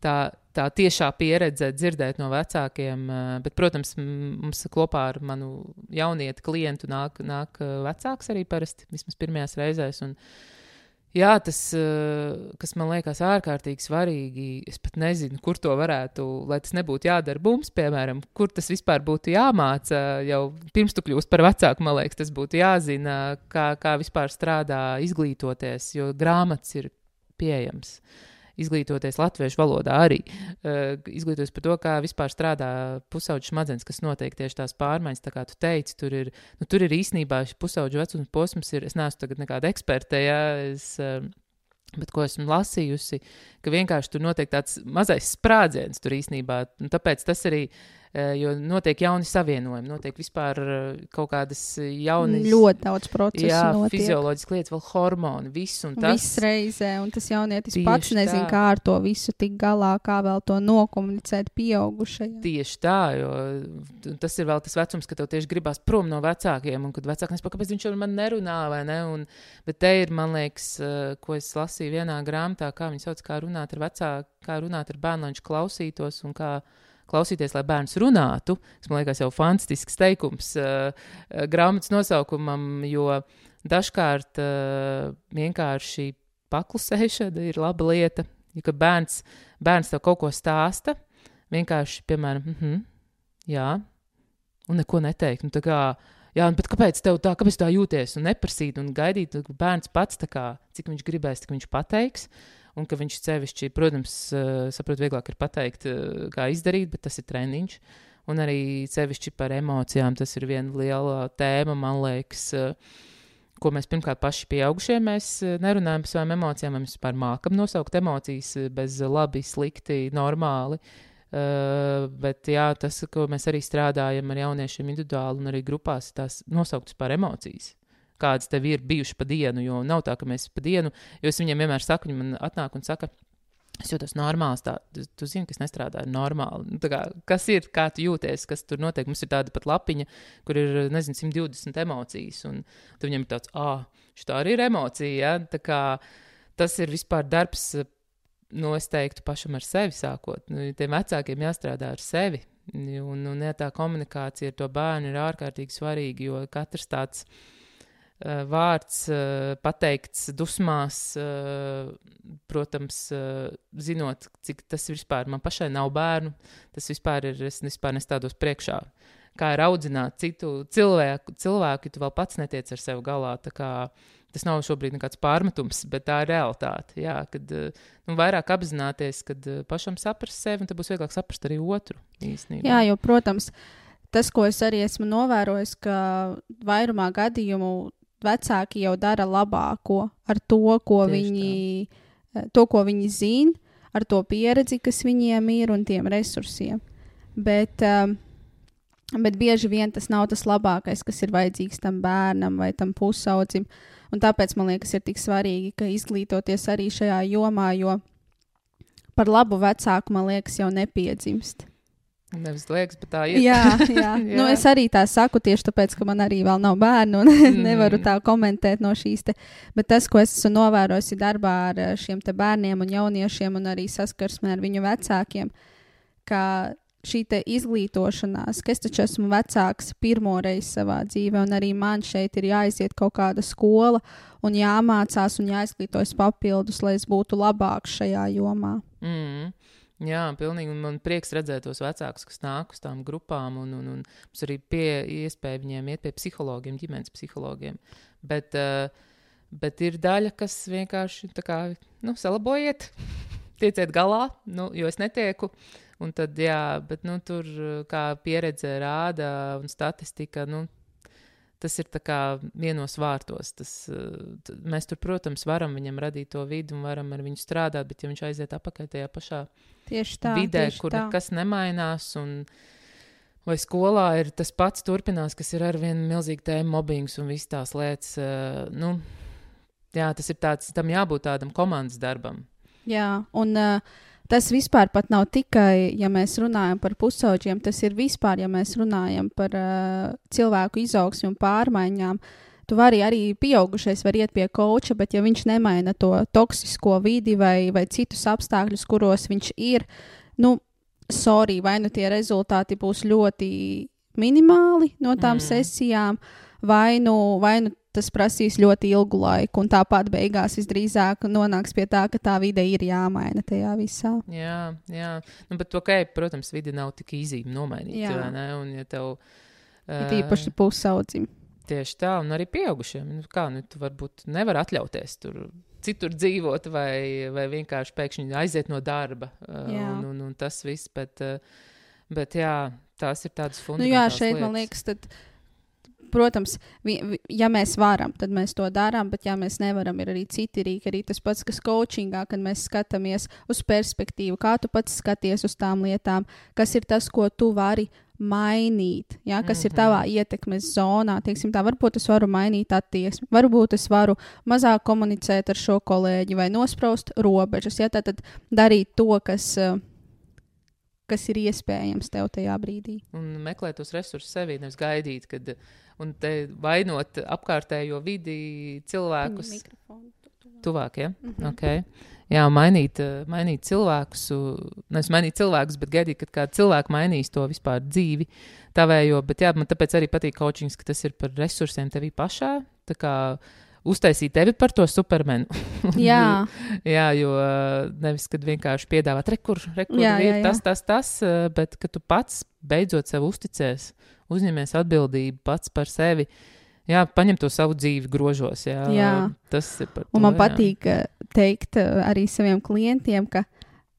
tā, tā tiešā pieredze dzirdēt no vecākiem. uh, Bet, protams, mums kopā ar manu jaunieti klientu nāk, nāk uh, vecāks arī parasti, vismaz pirmajās reizēs. Un, Jā, tas, uh, kas man liekas ārkārtīgi svarīgi, es pat nezinu, kur to varētu, lai tas nebūtu jādara mums, piemēram, kur tas vispār būtu jāmāca. Jau pirms tu kļūsi par vecāku, man liekas, tas būtu jāzina, kā, kā vispār strādā, izglītoties, jo grāmatas ir pieejamas. Izglītoties latviešu valodā arī. Uh, izglītoties par to, kā vispār strādā pusauģis smadzenes, kas notiek tieši tās pārmaiņas, tā kā tu teici, tur ir, nu, tur ir īstenībā šis pusauģu vecuma posms, ir, es neesmu tagad nekāda eksperte, ja, es, uh, bet ko esmu lasījusi, ka vienkārši tur notiek tāds mazais sprādziens tur īstenībā, un tāpēc tas arī, uh, jo notiek jauni savienojumi, notiek vispār uh, kaut kādas jaunas, Ļoti daudz procesu. jā, notiek. fizioloģiskas lietas, vēl hormoni, viss un tas. Viss reizē, un tas jaunietis pats nezina, tā. kā ar to visu tik galā, kā vēl to nokomunicēt pieaugušajiem. Tieši tā, jo tas ir vēl tas vecums, kad tev tieši gribās prom no vecākiem, un kad vecāki nesaprot, kāpēc viņš ar mani nerunā, vai ne? Un, bet te ir, man liekas, eh, ko es lasīju vienā grāmatā, kā viņi sauc, kā runāt ar vecāku, kā runāt ar bērnu, lai viņš klausītos un kā klausīties, lai bērns runātu. Tas man liekas jau fantastisks teikums uh, grāmatas nosaukumam, jo dažkārt uh, vienkārši paklusēšana ir laba lieta. Ja kad bērns, bērns tev kaut ko stāsta, vienkārši, piemēram, mm -hmm, jā, un neko neteikt. Nu, kā, jā, un, bet kāpēc tev tā, kāpēc tā jūties? Un neprasīt, un gaidīt, ka bērns pats, kā, cik viņš gribēs, tik viņš pateiks. Un ka viņš sevišķi, protams, eh, saprot, vieglāk ir pateikt, eh, kā izdarīt, bet tas ir treniņš. Un arī sevišķi par emocijām. Tas ir viena liela tēma, man liekas, eh, ko mēs pirmkārt paši pieaugušie mēs nerunājam par savām emocijām. Mēs vispār mākam nosaukt emocijas bez labi, slikti, normāli. Uh, bet jā, tas, ko mēs arī strādājam ar jauniešiem individuāli un arī grupās, tās nosauktas par emocijas. Kādas tev ir bijušas pa dienu, jo nav tā, ka mēs pa dienu, jo es viņiem vienmēr saku, viņi man atnāk un saka, es jūtos normāls. Tā, tu, tu zini, kas nestrādā normāli. Nu, tā kā, kas ir, kā tu jūties, kas tur notiek? Mums ir tāda pat lapiņa, kur ir, nezinu, 120 emocijas, un tad viņam ir tāds, ah, šī arī ir emocija. Ja? Tā kā, tas ir vispār darbs, nu, es teiktu, pašam ar sevi sākot. Nu, tiem vecākiem jāstrādā ar sevi. Un, un ja tā komunikācija ar to bērnu ir ārkārtīgi svarīga, jo katrs tāds uh, vārds uh, pateikts dusmās, uh, protams, zinot, cik tas vispār man pašai nav bērnu, tas vispār ir, es vispār nestādos priekšā. Kā ir audzināt citu cilvēku, cilvēku, ja tu vēl pats netiec ar sevi galā. kā Tas nav šobrīd nekāds pārmetums, bet tā ir realitāte. Jā, kad nu, vairāk apzināties, kad pašam saprast sevi, tad būs vieglāk saprast arī otru īstenībā. Jā, jo, protams, tas, ko es arī esmu novērojis, ka vairumā gadījumu vecāki jau dara labāko ar to, ko Tieši viņi, eh, to, ko viņi zina, ar to pieredzi, kas viņiem ir un tiem resursiem. Bet, um, bet bieži vien tas nav tas labākais, kas ir vajadzīgs tam bērnam vai tam pusaudzim. Un tāpēc man liekas, ir tik svarīgi, ka izglītoties arī šajā jomā, jo par labu vecāku, man liekas, jau nepiedzimst. Nevis liekas, bet tā ir. Jā, jā. nu, Jā. es arī tā saku tieši tāpēc, ka man arī vēl nav bērnu un mm. nevaru tā komentēt no šīs. Te. Bet tas, ko es esmu novērojusi darbā ar eh, šiem bērniem un jauniešiem un arī saskarsmē ar viņu vecākiem, ka šī izglītošanās, ka es taču esmu vecāks pirmo reizi savā dzīvē, un arī man šeit ir jāiziet kaut kāda skola un jāmācās un jāizglītojas papildus, lai es būtu labāks šajā jomā. Mm. Jā, pilnīgi. Un man prieks redzēt tos vecākus, kas nāk uz tām grupām, un, un, un mums arī pie iespēja viņiem iet pie psihologiem, ģimenes psihologiem. Bet, uh, bet ir daļa, kas vienkārši tā kā, nu, salabojiet, tieciet galā, nu, jo es netieku. Un tad, jā, bet nu, tur, uh, kā pieredze rāda un statistika, nu, tas ir vienos vārtos. Tas, mēs tur, protams, varam viņam radīt to vidi un varam ar viņu strādāt, bet ja viņš aiziet apakaļ tajā pašā tā. vidē, kur tā. nekas nemainās. Un, Vai skolā ir tas pats turpinās, kas ir ar vienu milzīgu tēmu, mobbings un visas tās lietas. Uh, nu, jā, tas ir tāds, tam jābūt tādam komandas darbam. Jā, un uh, tas vispār pat nav tikai, ja mēs runājam par pusauģiem, tas ir vispār, ja mēs runājam par uh, cilvēku izaugsmu un pārmaiņām. Tu vari arī pieaugušais var iet pie koča, bet ja viņš nemaina to toksisko vidi vai, vai citus apstākļus, kuros viņš ir, nu, sorry, vai nu tie rezultāti būs ļoti minimāli no tām Mm. sesijām, vai nu, vai nu tas prasīs ļoti ilgu laiku, un tāpat beigās visdrīzāk nonāks pie tā, ka tā vide ir jāmaina tajā visā. Jā, jā. Nu, bet, ok, protams, vidi nav tik īzīme nomainīt. Jā. Ne? Un, ja tev, Ir ā, īpaši pusaudzim. Tieši tā, un arī pieaugušiem. Nu, kā, nu, tu varbūt nevar atļauties tur citur dzīvot, vai, vai vienkārši pēkšņi aiziet no darba. Jā. Un, un, un tas viss, bet, ā, bet jā, tās ir tādas Nu, fundamentālas jā, šeit man lietas. liekas, tad, protams, vi, vi, ja mēs varam, tad mēs to darām, bet ja mēs nevaram, ir arī citi rīki. Arī tas pats, kas coachingā, kad mēs skatāmies uz perspektīvu, kā tu pats skaties uz tām lietām, kas ir tas, ko tu vari mainīt, ja, kas mm -hmm. ir tavā ietekmes zonā. Teiksim, tā, varbūt es varu mainīt attieksmi, varbūt es varu mazāk komunicēt ar šo kolēģi vai nospraust robežas. Ja, tad, darīt to, kas, eh, kas ir iespējams tev tajā brīdī. Un meklēt tos resursus sevī, nevis gaidīt, kad un te vainot apkārtējo vidi, cilvēkus. Tuvāk, ja? Mm -hmm. Okay. Jā, mainīt, mainīt cilvēkus, nevis mainīt cilvēkus, bet gaidīt, kad kāda cilvēka mainīs to vispār dzīvi, tavējo. Bet jā, man tāpēc arī patīk coachings, ka tas ir par resursiem tevī pašā. Tā kā uztaisīt tevi par to supermenu. Jā, jā, jo eh, nevis, kad vienkārši piedāvāt, rekur, rekur, Jā, ir jā, jā. tas, tas, tas, eh, bet ka tu pats beidzot sev uzticies, uzņemies atbildību pats par sevi. Jā, paņem to savu dzīvi grožos. Jā, Jā. tas ir par to. un man jā. patīk eh, teikt arī saviem klientiem, ka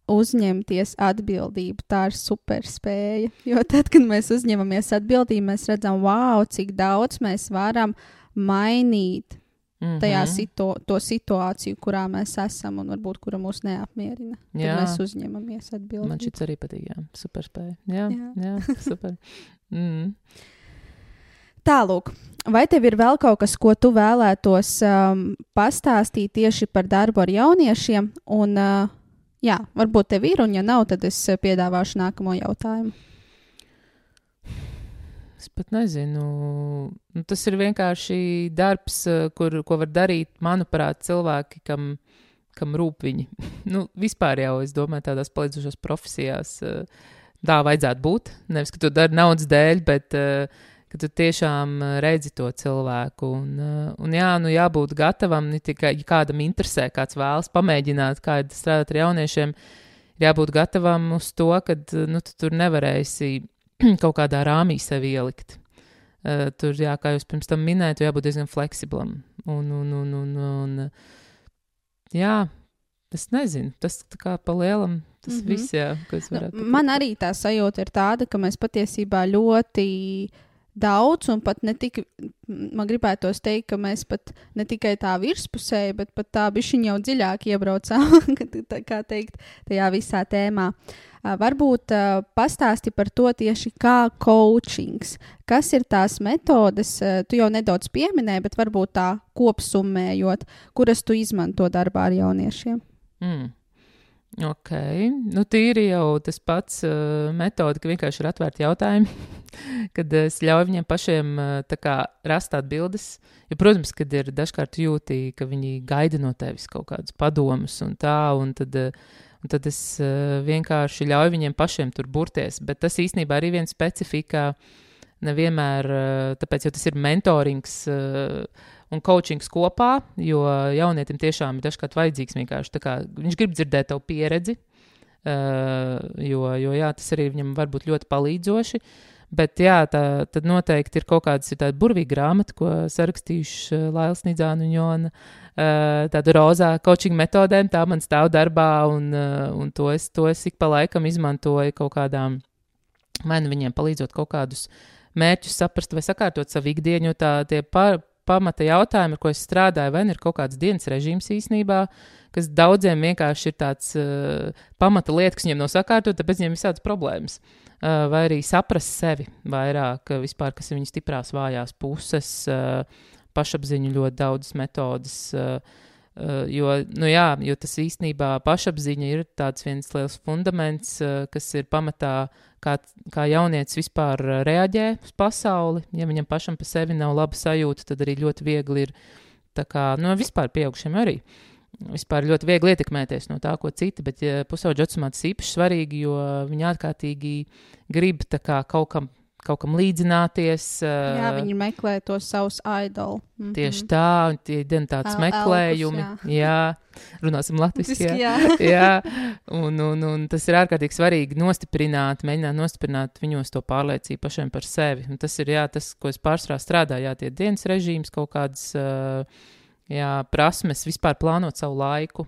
uzņemties atbildību. Tā ir superspēja. Jo tad, kad mēs uzņemamies atbildību, mēs redzam, wow, cik daudz mēs varam mainīt Mhm. tajā situ to situāciju, kurā mēs esam un varbūt kura mūs neapmierina. Tad Jā. mēs uzņemamies atbildību. Man šis arī patīk. Jā, super spēja. Jā, jā. Jā. super. Mm. Tālāk, vai tev ir vēl kaut kas, ko tu vēlētos um, pastāstīt tieši par darbu ar jauniešiem? Un, uh, jā, varbūt tev ir, un ja nav, tad es uh, piedāvāšu nākamo jautājumu. Es pat nezinu. Nu, tas ir vienkārši darbs, eh, kur, ko var darīt, manuprāt, cilvēki, kam, kam rūp viņi. nu, vispār jau, es domāju, tādās palīdzošās profesijās eh, tā vajadzētu būt. Nevis, ka tu dari naudas dēļ, bet eh, ka tu tiešām redzi to cilvēku. Un, un jā, nu jābūt gatavam, ne tikai ja kādam interesē, kāds vēlas pamēģināt, kā strādāt ar jauniešiem. Jābūt gatavam uz to, ka nu, tu tur nevarēsi kaut kādā rāmī sevi ielikt. Uh, tur, jā, kā jūs pirms tam minējāt, jābūt diezgan fleksiblam. Un, un, un, un, un, jā, es nezinu, tas tā kā pa lielam, tas mm. -hmm. viss, jā, varētu. Nu, man arī tā sajūta ir tāda, ka mēs patiesībā ļoti daudz, un pat ne tik, man gribētos teikt, ka mēs pat ne tikai tā virspusēji, bet pat tā bišķiņa jau dziļāk iebraucām, tā kā teikt, tajā visā tēmā. Varbūt pastāsti par to tieši kā coachings. Kas ir tās metodes, tu jau nedaudz pieminēji, bet varbūt tā kopsummējot, kuras tu izmanto darbā ar jauniešiem. Mm. Ok, nu tīri jau tas pats uh, metode, ka vienkārši ir atvērti jautājumi, kad es ļauju viņiem pašiem uh, kā rast atbildes. Jo, protams, kad ir dažkārt jūtī, ka viņi gaida no tevis kaut kādus padomus un tā, un tad, uh, un tad es uh, vienkārši ļauju viņiem pašiem tur burties. Bet tas īstenībā arī viens specifika nevienmēr, uh, tāpēc, jo tas ir mentorings. Uh, un coachings kopā, jo jaunietim tiešām ir dažkārt vajadzīgs vienkārši kā viņš grib dzirdēt tavu pieredzi. Uh, jo, jo jā, tas arī viņam var būt ļoti palīdzoši. Bet jā, tā tad noteikti ir kaut kādas ir tāda burvīga grāmata, ko sarakstījuši uh, Lailas Nidzāna un Jona. Uh, tādu rozā coaching metodēm, tā man stāv darbā, un, uh, un to, es, to es ik pa laikam izmantoju kaut kādām, vai nu viņiem palīdzot kaut kādus mērķus saprast vai sakārtot savu ikdienu, jo tā tie pa, pamata jautājumi, ar ko es strādāju, vai nu ir kaut kāds dienas režīms īsnībā, kas daudziem vienkārši ir tāds uh, pamata lieta, kas viņiem nav sakārtot, tāpēc viņiem ir visādas problēmas. Uh, vai arī saprast sevi vairāk, uh, vispār, kas ir viņas stiprās, vājās puses, uh, pašapziņu ļoti daudzas metodas. Uh, Uh, jo, nu jā, jo tas īstenībā pašapziņa ir tāds viens liels fundaments, uh, kas ir pamatā, kā, kā jaunietis vispār reaģē uz pasauli. Ja viņam pašam par sevi nav laba sajūta, tad arī ļoti viegli ir, kā, nu, vispār pieaugšiem arī. Vispār ļoti viegli ietekmēties no tā, ko citi, bet ja pusauģa vecumā tas īpaši svarīgi, jo viņi ārkārtīgi grib kā, kaut kam kaut kam līdzināties. Jā, viņi meklē to savus idolu. Mm -hmm. Tieši tā, un tie ir El, meklējumi. elpus, jā. jā, runāsim latviešu. Jā. Jā. un, un, un tas ir ārkārtīgi svarīgi nostiprināt, mēģināt nostiprināt viņos to pārliecību pašiem par sevi. Un tas ir jā, tas, ko es pārstrā strādāju, jā, tie dienas režīms, kaut kādas uh, jā, prasmes, vispār plānot savu laiku.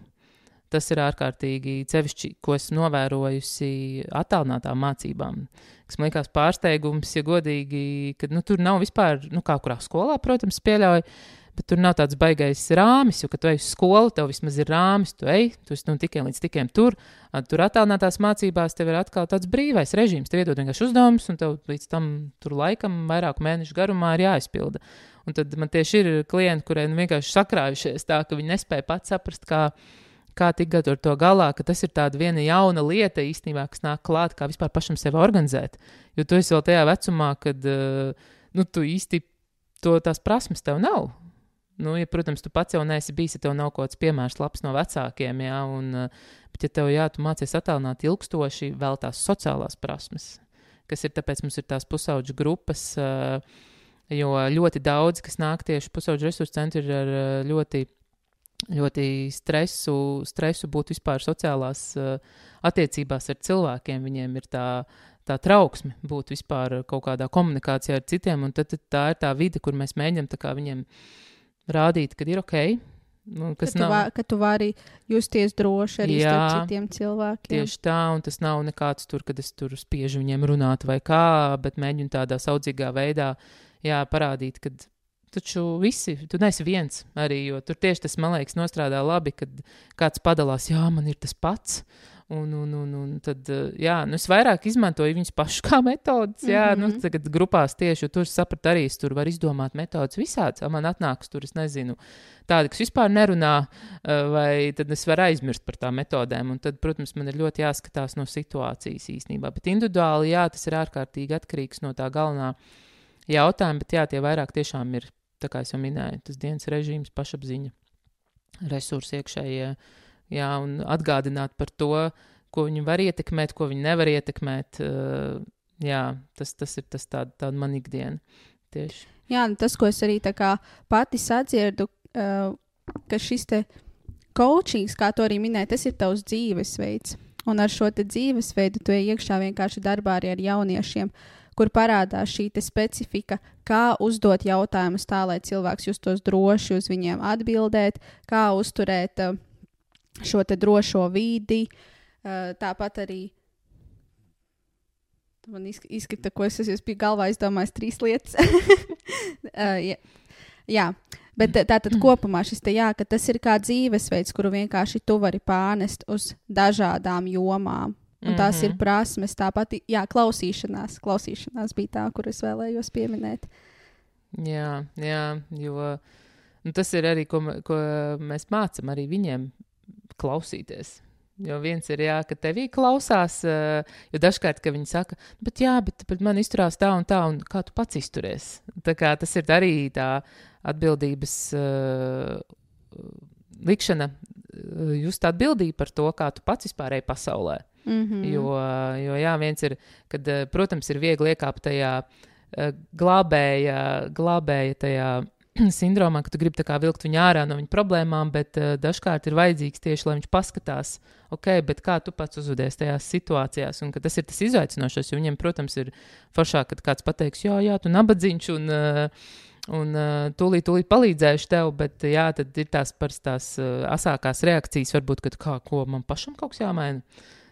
Tas ir ārkārtīgi cevišķi, ko esmu novērojusi attālinātām mācībām kas man liekas pārsteigums, ja godīgi, ka nu, tur nav vispār, nu, kā kurā skolā, protams, pieļauj. Bet tur nav tāds baisais rāmis, jo, kad tu ej uz skolu, tev vismaz ir rāmis, tu ej, tu esi nu, tikai līdz tikiem tur. Tur attālinātās mācībās tev ir atkal tāds brīvais režīms. Tev iedod vienkārši uzdevumus, un tev līdz tam tur laikam, vairāku mēnešu garumā, ir jāizpilda. Un tad man tieši ir klienti, kuriem nu, vienkārši sakrājušies tā, ka viņi nespēja pats saprast, kāda kā tikt ar to galā, ka tas ir tāda viena jauna lieta īstenībā, kas nāk klāt, kā vispār pašam sevi organizēt. Jo tu esi vēl tajā vecumā, kad uh, nu, tu īsti to tās prasmes tev nav. Nu, ja, protams, tu pats jau neesi bijis, ja tev nav kaut kāds piemērs labs no vecākiem, jā, un, uh, bet ja tev, jā, tu mācies attālināt ilgstoši vēl tās sociālās prasmes, kas ir tāpēc mums ir tās pusauģu grupas, uh, jo ļoti daudz, kas nāk tieši pusauģu resursu centri ir ar ļoti ļoti stresu, stresu būt vispār sociālās uh, attiecībās ar cilvēkiem. Viņiem ir tā, tā trauksme būt vispār kaut kādā komunikācijā ar citiem, un tad, tad tā ir tā vide, kur mēs mēģinām viņiem rādīt, ka ir ok. Nu, ka, tu nav... va, ka tu vari justies droši arī Jā, ar citiem cilvēkiem. Tieši tā, un tas nav nekāds tur, kad es tur spiežu viņiem runāt vai kā, bet mēģinu tādā saudzīgā veidā jā, parādīt, ka Taču visi, tu neesi viens arī, jo tur tieši tas, man liekas, nostrādā labi, kad kāds padalās, jā, man ir tas pats. Un, un, un, un tad, eh, jā, nu es vairāk izmantoju viņus pašus kā metodus. Jā, mm -hmm. nu, tagad grupās tieši, jo tur sapratu arī, tur var izdomāt metodas visāds. Man atnāks tur, es nezinu, tādi, kas vispār nerunā, eh, vai tad es varu aizmirst par tām metodēm. Un tad, protams, man ir ļoti jāskatās no situācijas īstenībā. Bet individuāli, jā, tas ir ārkārtīgi atkarīgs no tā galvenā jautājuma, bet jā, tie vairāk tiešām ir tā kā jau minēju, tas dienas režīms, pašapziņa, resursi iekšējie, jā, un atgādināt par to, ko viņi var ietekmēt, ko viņi nevar ietekmēt. Uh, jā, tas, tas ir tas tāda, tāda man ikdiena. Tieši. Jā, nu tas, ko es arī pati sadzirdu, uh, ka šis te coachings, kā to arī minēja, tas ir tavs dzīvesveids. Un ar šo dzīvesveidu tu iekšā vienkārši darbā arī ar jauniešiem. Uh, kur parādās šī specifika, kā uzdot jautājumus tā, lai cilvēks justos droši uz viņiem atbildēt, kā uzturēt uh, šo drošo vidi. Uh, tāpat arī man izskata, ko es esmu pie galvā izdomājis trīs lietas. uh, jā. jā, bet tā tad kopumā šis te jā, ka tas ir kā dzīvesveids, kuru vienkārši tu vari pārnest uz dažādām jomām. Un tās mm -hmm. ir mhm. prasmes, tāpat, jā, klausīšanās. Klausīšanās bija tā, kur es vēlējos pieminēt. Jā, jā jo nu, tas ir arī, ko, ko mēs mācām arī viņiem klausīties. Jo viens ir, jā, ka tevī klausās, uh, jo dažkārt, viņi saka, bet jā, bet, bet man izturās tā un tā, un kā tu pats izturies. Tā kā tas ir arī tā atbildības uh, likšana, uh, just atbildība par to, kā tu pats vispār ej pasaulē. Mm -hmm. jo, jo, jā, viens ir, kad, eh, protams, ir viegli iekāpt tajā eh, glābēja, glābēja tajā sindromā, ka tu gribi vilkt viņu ārā no viņa problēmām, bet uh, dažkārt ir vajadzīgs tieši, lai viņš paskatās, ok, kā tu pats uzvedies tajās situācijās, un tas ir tas izaicinošais, jo viņiem, protams, ir foršāk, kad kāds pateiks, jā, jā, tu nabadzīņš, un, uh, un uh, tūlīt, tūlīt palīdzēšu tev, bet jā, tad ir tās parastās uh, asākās reakcijas, varbūt, kad kā, ko man pašam kaut kas jāmaina.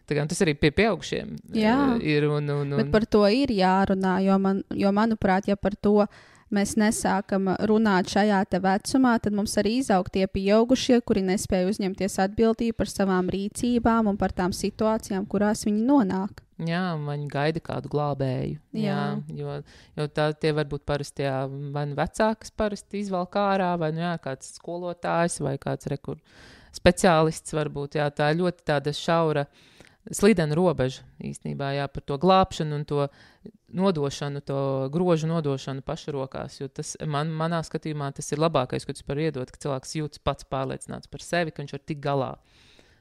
Tas arī pie pieaugušiem Jā. uh, ir. Un, un, un, Bet par to ir jārunā, jo, man, jo manuprāt, ja par to mēs nesākam runāt šajā vecumā, tad mums arī izaug tie pieaugušie, kuri nespēja uzņemties atbildību par savām rīcībām un par tām situācijām, kurās viņi nonāk. Jā, viņi gaida kādu glābēju. Jā, Jā. jo, jo tā, tie var būt parasti jā, vai nu vecāks, parasti izvelk ārā, vai nu jā, kāds skolotājs vai kāds rekur speciālists. Varbūt, jā, tā ļoti tāda šaura, slidena robeža īstenībā jā, par to glābšanu un to nodošanu, to grožu nodošanu pašu rokās. Jo tas man, manā skatījumā tas ir labākais, ko tu vari iedot, ka cilvēks jūtas pats pārliecināts par sevi, ka viņš var tikt galā.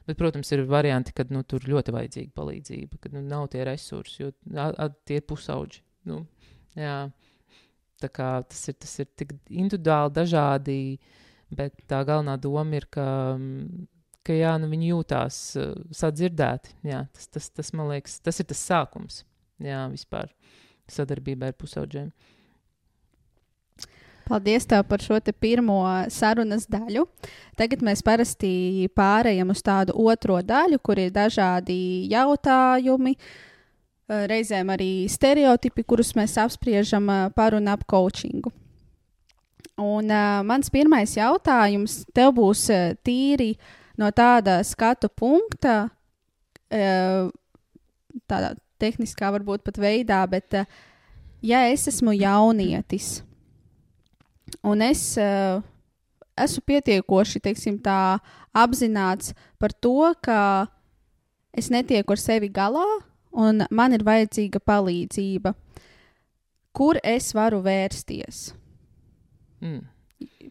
Bet, protams, ir varianti, kad nu, tur ļoti vajadzīga palīdzība, kad nu, nav tie resursi, jo a, a, tie ir pusauģi. Nu, jā. Tā kā tas ir, tas ir tik individuāli, dažādi, bet tā galvenā doma ir, ka, mm, ka jā, nu, viņi jūtās uh, sadzirdēti. Jā, tas, tas, tas, man liekas, tas ir tas sākums jā, vispār sadarbībā ar pusauģiem. Paldies tev par šo pirmo sarunas daļu. Tagad mēs parasti pārējām uz tādu otro daļu, kur ir dažādi jautājumi, eh, reizēm arī stereotipi, kurus mēs apspriežam eh, par un ap coachingu. Un uh, mans pirmais jautājums tev būs uh, tīri no tāda skatu punkta, uh, tādā tehniskā varbūt pat veidā, bet uh, ja es esmu jaunietis un es uh, esmu pietiekoši teiksim, tā, apzināts par to, ka es netieku ar sevi galā un man ir vajadzīga palīdzība, kur es varu vērsties. Mm.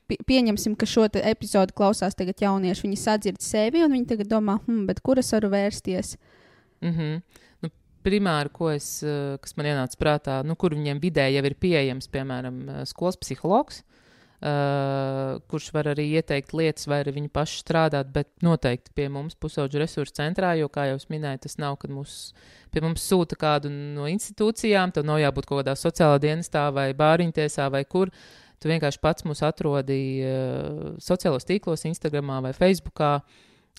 Pie- Pieņemsim, ka šo te epizodi klausās tagad jaunieši. Viņi sadzird sevi un viņi tagad domā, hm, kur es varu vērsties? Mm -hmm. nu, primāri, ko es, eh, kas man ienāca prātā, nu, kur viņiem vidē jau ir pieejams, piemēram, eh, skolas psihologs, uh, kurš var arī ieteikt lietas, vai arī viņi paši strādāt, bet noteikti pie mums pusauģu resursu centrā, jo, kā jau es minēju, tas nav, kad mūs, pie mums sūta kādu no institūcijām, tev nav jābūt kaut kādā sociālā dienestā vai bāriņtiesā vai kur. Tu vienkārši pats mūs atrodi uh, sociālos tīklos, Instagram vai Facebookā.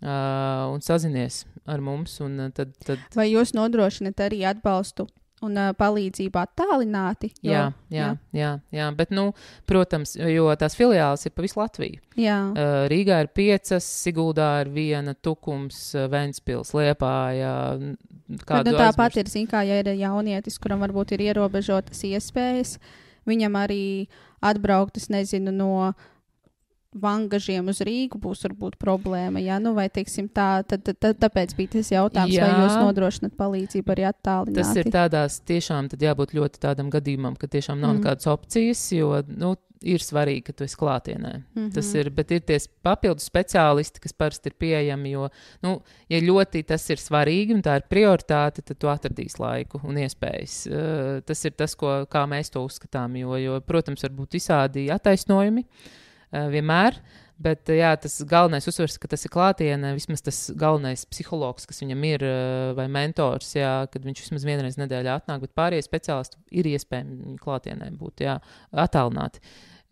Uh, un sazinies ar mums. Un, uh, tad, tad, Vai jūs nodrošināt arī atbalstu un uh, palīdzību attālināti? Jo- jā, jā, jā, jā, bet, nu, protams, jo tās filiāles ir pa visu Latviju. jā. Uh, Rīgā ir piecas, Siguldā ir viena, Tukums, uh, Ventspils, Liepāja. Bet, nu, tāpat ir, zin, kā, ja ir jaunietis, kuram varbūt ir ierobežotas iespējas, viņam arī atbraukt, es nezinu, no vangažiem uz Rīgu būs varbūt problēma. Ja? Nu, vai, teiksim, tā, tad, tad, tad, tāpēc bija tas jautājums, jā. vai jūs nodrošināt palīdzību arī attālināti. Tas ir tādās tiešām jābūt ļoti tādam gadījumam, ka tiešām nav Mm. nekādas opcijas, jo, nu, ir svarīgi, ka tu esi klātienē. Mm Mhm. -hmm. Tas ir, bet ir tie papildus speciālisti, kas parasti ir pieejami, jo, nu, ja ļoti tas ir svarīgi un tā ir prioritāte, tad tu atradīsi laiku un iespējas. Uh, tas ir tas, ko, kā mēs to uzskatām, jo, jo protams, var būt visādi attaisnojumi uh, vienmēr. Bet jā, tas galvenais uzsvers, ka tas ir klātienē, vismaz tas galvenais psihologs, kas viņam ir, uh, vai mentors, jā, kad viņš vismaz vienreiz nedēļā atnāk, bet pārējie speciālisti ir iespējami klātienē būt, attālināti.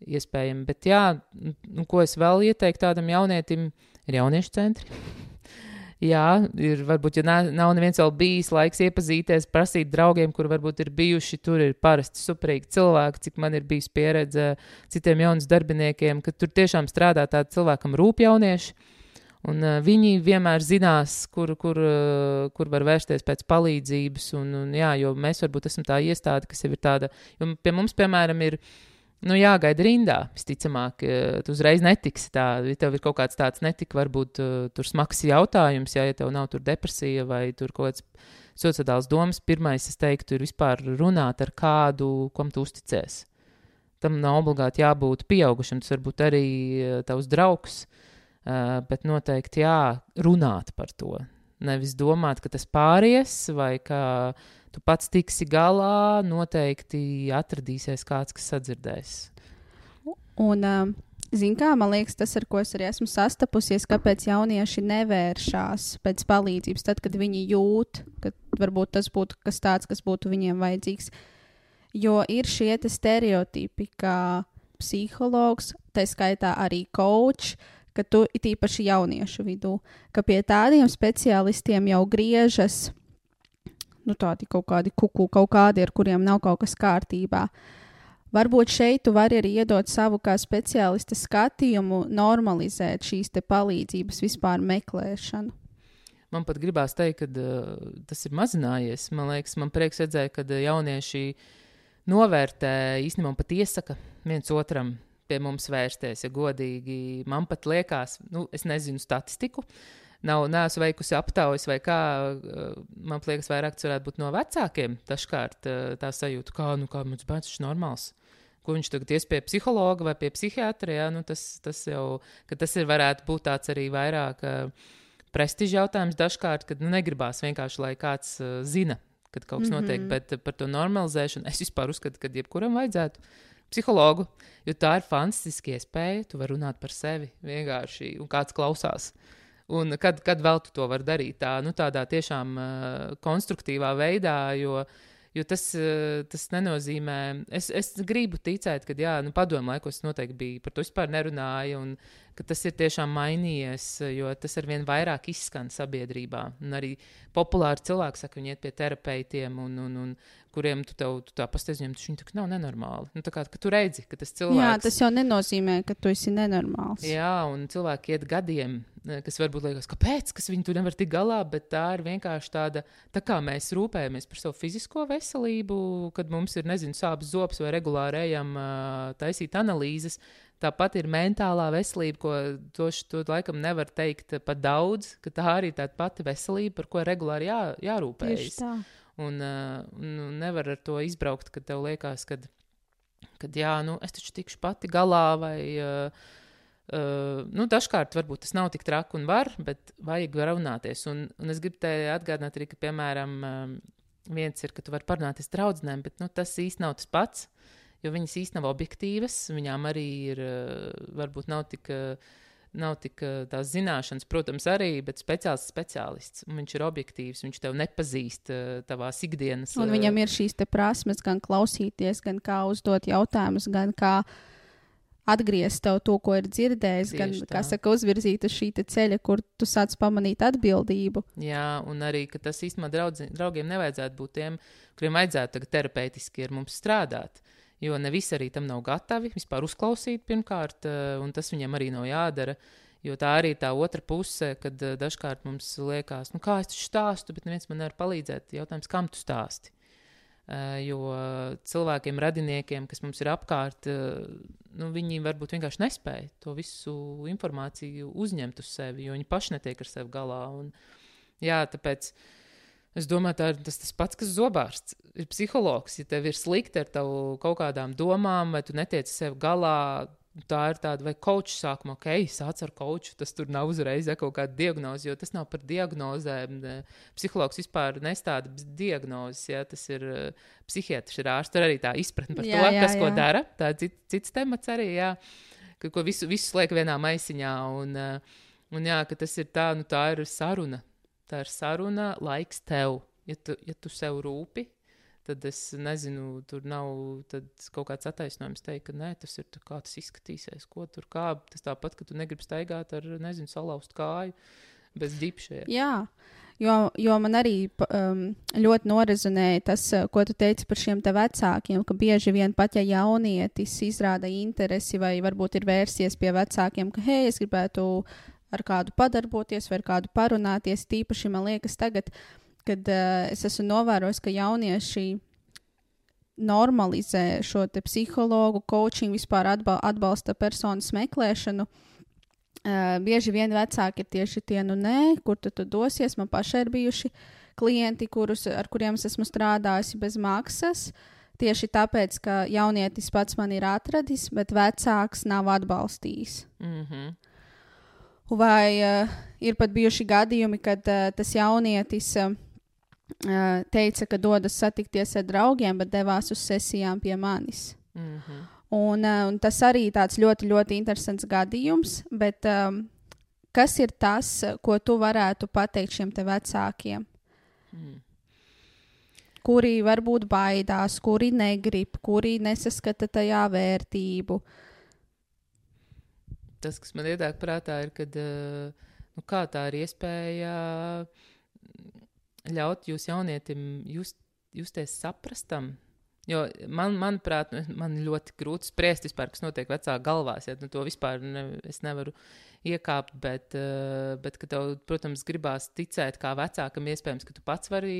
Iespējami. Bet, jā, nu, ko es vēl ieteiktu tādam jaunietim, ir jauniešu centri. Jā, ir varbūt, ja nav neviens vēl bijis laiks iepazīties, prasīt draugiem, kur varbūt ir bijuši, tur ir parasti superīgi cilvēki, cik man ir bijusi pieredze citiem jaunus darbiniekiem, ka tur tiešām strādā tādi cilvēkam rūp jaunieši. Un, uh, viņi vienmēr zinās, kur, kur, uh, kur var vērsties pēc palīdzības. Un, un, jā, jo mēs varbūt esam tā iestāde, kas jau ir tāda. Jo pie mums, piemēram, ir nu, jāgaida rindā. Visticamāk, eh, tu uzreiz netiksi. Tā, ja tev ir kaut kāds tāds netika, varbūt uh, tur smags jautājums, ja, ja tev nav tur depresija vai tur kaut kāds sociāls domas. Pirmais, es teiktu, ir vispār runāt ar kādu, kam tu uzticies. Tam nav obligāti jābūt pieaugušam, tas var būt arī eh, tavs draugs, bet noteikti jā, runāt par to. Nevis domāt, ka tas pāries vai ka tu pats tiksi galā, noteikti atradīsies kāds, kas sadzirdēs. Un, um, Ziniet, kā man liekas, tas, ar ko es arī esmu sastapusies, kāpēc jaunieši nevēršās pēc palīdzības, tad, kad viņi jūt, ka varbūt tas būtu kas tāds, kas būtu viņiem vajadzīgs. Jo ir šie stereotipi, ka psihologs, tā skaitā arī coach, ka tu it īpaši jauniešu vidū, ka pie tādiem speciālistiem jau griežas nu, tādi kaut kādi kuku, kaut kādi, ar kuriem nav kaut kas kārtībā. Varbūt šeit tu vari arī iedot savu kā speciālista skatījumu, normalizēt šīs palīdzības vispār meklēšanu. Man pat gribās teikt, ka uh, tas ir mazinājies. Man liekas, man prieks redzēt, ka jaunieši novērtē īstenībā pat iesaka viens otram pie mums vērsties, ja godīgi. Man pat liekas, nu, es nezinu statistiku. Nav, neesmu veikusi aptaujas, vai kā. Man liekas, vairāk tas varētu būt no vecākiem. Dažkārt tā sajūta, kā, nu, kā mums bērns ir normāls ko viņš tagad ies pie psihologa vai pie psihiatra. Ja? Nu, tas, tas jau tas ir, varētu būt tāds arī vairāk uh, prestiža jautājums dažkārt, kad nu, negribās vienkārši, lai kāds uh, zina, kad kaut kas mm -hmm. notiek, bet par to normalizēšanu es vispār uzskatu, ka jebkuram vajadzētu. Psihologu, jo tā ir fantastiska iespēja. Tu vari runāt par sevi vienkārši, un kāds klausās. Un kad, kad vēl tu to vari darīt? Tā, nu, tādā tiešām uh, konstruktīvā veidā, jo uh, Jo tas, eh, tas nenozīmē, es, es gribu ticēt, ka, jā, nu, padomu laikos noteikti bija par to vispār nerunāja, un ka tas ir tiešām mainījies, jo tas ar vien vairāk izskan sabiedrībā. Un arī populāri cilvēki saka, viņi iet pie terapeitiem, un, un, un kuriem tu, tev, tu tā pastāstīji, viņiem tas viņa nav nenormāli. Nu, kā, tu redzi, ka tas cilvēks. Jā, tas jau nenozīmē, ka tu esi nenormāls. Jā, un cilvēki iet gadiem, kas varbūt liekas, kāpēc, kas viņi tur nevar tikt galā, bet tā ir vienkārši tāda, tā kā mēs rūpējamies par savu fizisko veselību, kad mums ir, nezinu, sāpes zops vai regulāri ejam uh, taisīt analīzes. Tāpat ir mentālā veselība, ko to, to laikam nevar teikt par daudz, ka tā arī ir tāda pati veselība, par ko regulāri jā, jārūpējas. Un, uh, un nevar ar to izbraukt, kad tev liekas, ka, kad jā, nu, es taču tikšu pati galā vai. Uh, Uh, nu, dažkārt varbūt tas nav tik traki un var, bet vajag runāties. Un, un es gribu te atgādināt arī, ka, piemēram, viens ir, ka tu vari parunāties draudzenēm, bet nu, tas īsti nav tas pats, jo viņas īsti nav objektīvas. Viņām arī ir, uh, varbūt nav tik. Uh, nav tik tās zināšanas, protams, arī, bet speciālists, speciālists. Viņš ir objektīvs, viņš tev nepazīst tavā ikdienas. Un viņam ir šīs prasmes, gan klausīties, gan kā uzdot jautājumus, gan kā atgriezt tev to, ko ir dzirdējis, Tieši gan, tā. kā saka, uzvirzīt uz šī ceļa, kur tu sāc pamanīt atbildību. Jā, un arī, ka tas īstenībā draudzi, draugiem nevajadzētu būt tiem, kuriem vajadzētu tagad terapeitiski ar mums strādāt. Jo ne visi arī tam nav gatavi vispār uzklausīt pirmkārt, eh, un tas viņiem arī nav jādara. Jo tā arī ir tā otra puse, kad eh, dažkārt mums liekas, nu, kā es taču stāstu, bet neviens man nevar palīdzēt. Jautājums, kam tu stāsti? Uh, jo cilvēkiem, radiniekiem, kas mums ir apkārt, nu, viņi varbūt vienkārši nespēja to visu informāciju uzņemt uz sevi, jo viņi paši netiek ar sevi galā. Un, jā, tāpēc Es domāju, tā ir tas, tas pats, kas zobārsts. Ir psihologs. Ja tev ir slikti ar tavu kaut kādām domām, vai tu netiec sev galā, tā ir tāda, vai kočs sākumā, ok, sāc ar koču, tas tur nav uzreiz ja, kaut kāda diagnoze, jo tas nav par diagnozēm. Psihologs vispār nestāda diagnozes, ja tas ir uh, psihiatrs, ir ārsts. Tur arī tā izpratne par jā, to, jā, kas jā. ko dara. Tā ir cits, cits temats arī, jā, ka, ko visu, visu liek vienā maisiņā. Un, uh, un jā, ka tas ir tā, nu tā ir saruna tā ir saruna, laiks tev. Ja tu, ja tu sev rūpi, tad es nezinu, tur nav kaut kāds attaisnojums teikt, ka nē, tas ir kā tas izskatīsies, ko tur kā. Tas tāpat, ka tu negribi staigāt ar, nezinu, salauzt kāju bez dipšiem. Jā. Jo, jo man arī um, ļoti norezonēja tas, uh, ko tu teici par šiem vecākiem, ka bieži vien pat ja jaunietis izrāda interesi vai varbūt ir vērsies pie vecākiem, ka, hei, es gribētu ar kādu padarboties vai ar kādu parunāties. Tīpaši man liekas, tagad, kad uh, es esmu novērojis, ka jaunieši normalizē šo psihologu, coaching, vispār atbal atbalsta personas meklēšanu. Uh, bieži vien vecāki ir tieši tie, nu, nē, kur tu, tu dosies. Man pašai ir bijuši klienti, kurus, ar kuriem es esmu strādājusi bez maksas. Tieši tāpēc, ka jaunietis pats man ir atradis, bet vecāks nav atbalstījis. Mm -hmm. Vai uh, ir pat bijuši gadījumi, kad uh, tas jaunietis uh, teica, ka dodas satikties ar draugiem, bet devās uz sesijām pie manis. Mm -hmm. Un, un tas arī tāds ļoti, ļoti interesants gadījums. Bet, um, kas ir tas, ko tu varētu pateikt šiem te vecākiem? Mm. Kuri varbūt baidās, kuri negrib, kuri nesaskata tajā vērtību. Tas, kas man ienāk prātā, ir, kad, nu, kā tā ir iespēja ļaut jūs jaunietim just, justies saprastam, Jo man, manuprāt, nu, man ļoti grūti spriest, vispār, kas notiek vecāku galvās. Ja, nu, to vispār ne, es nevaru iekāpt, bet, uh, bet tev, protams, gribās ticēt kā vecākam, iespējams, ka tu pats vari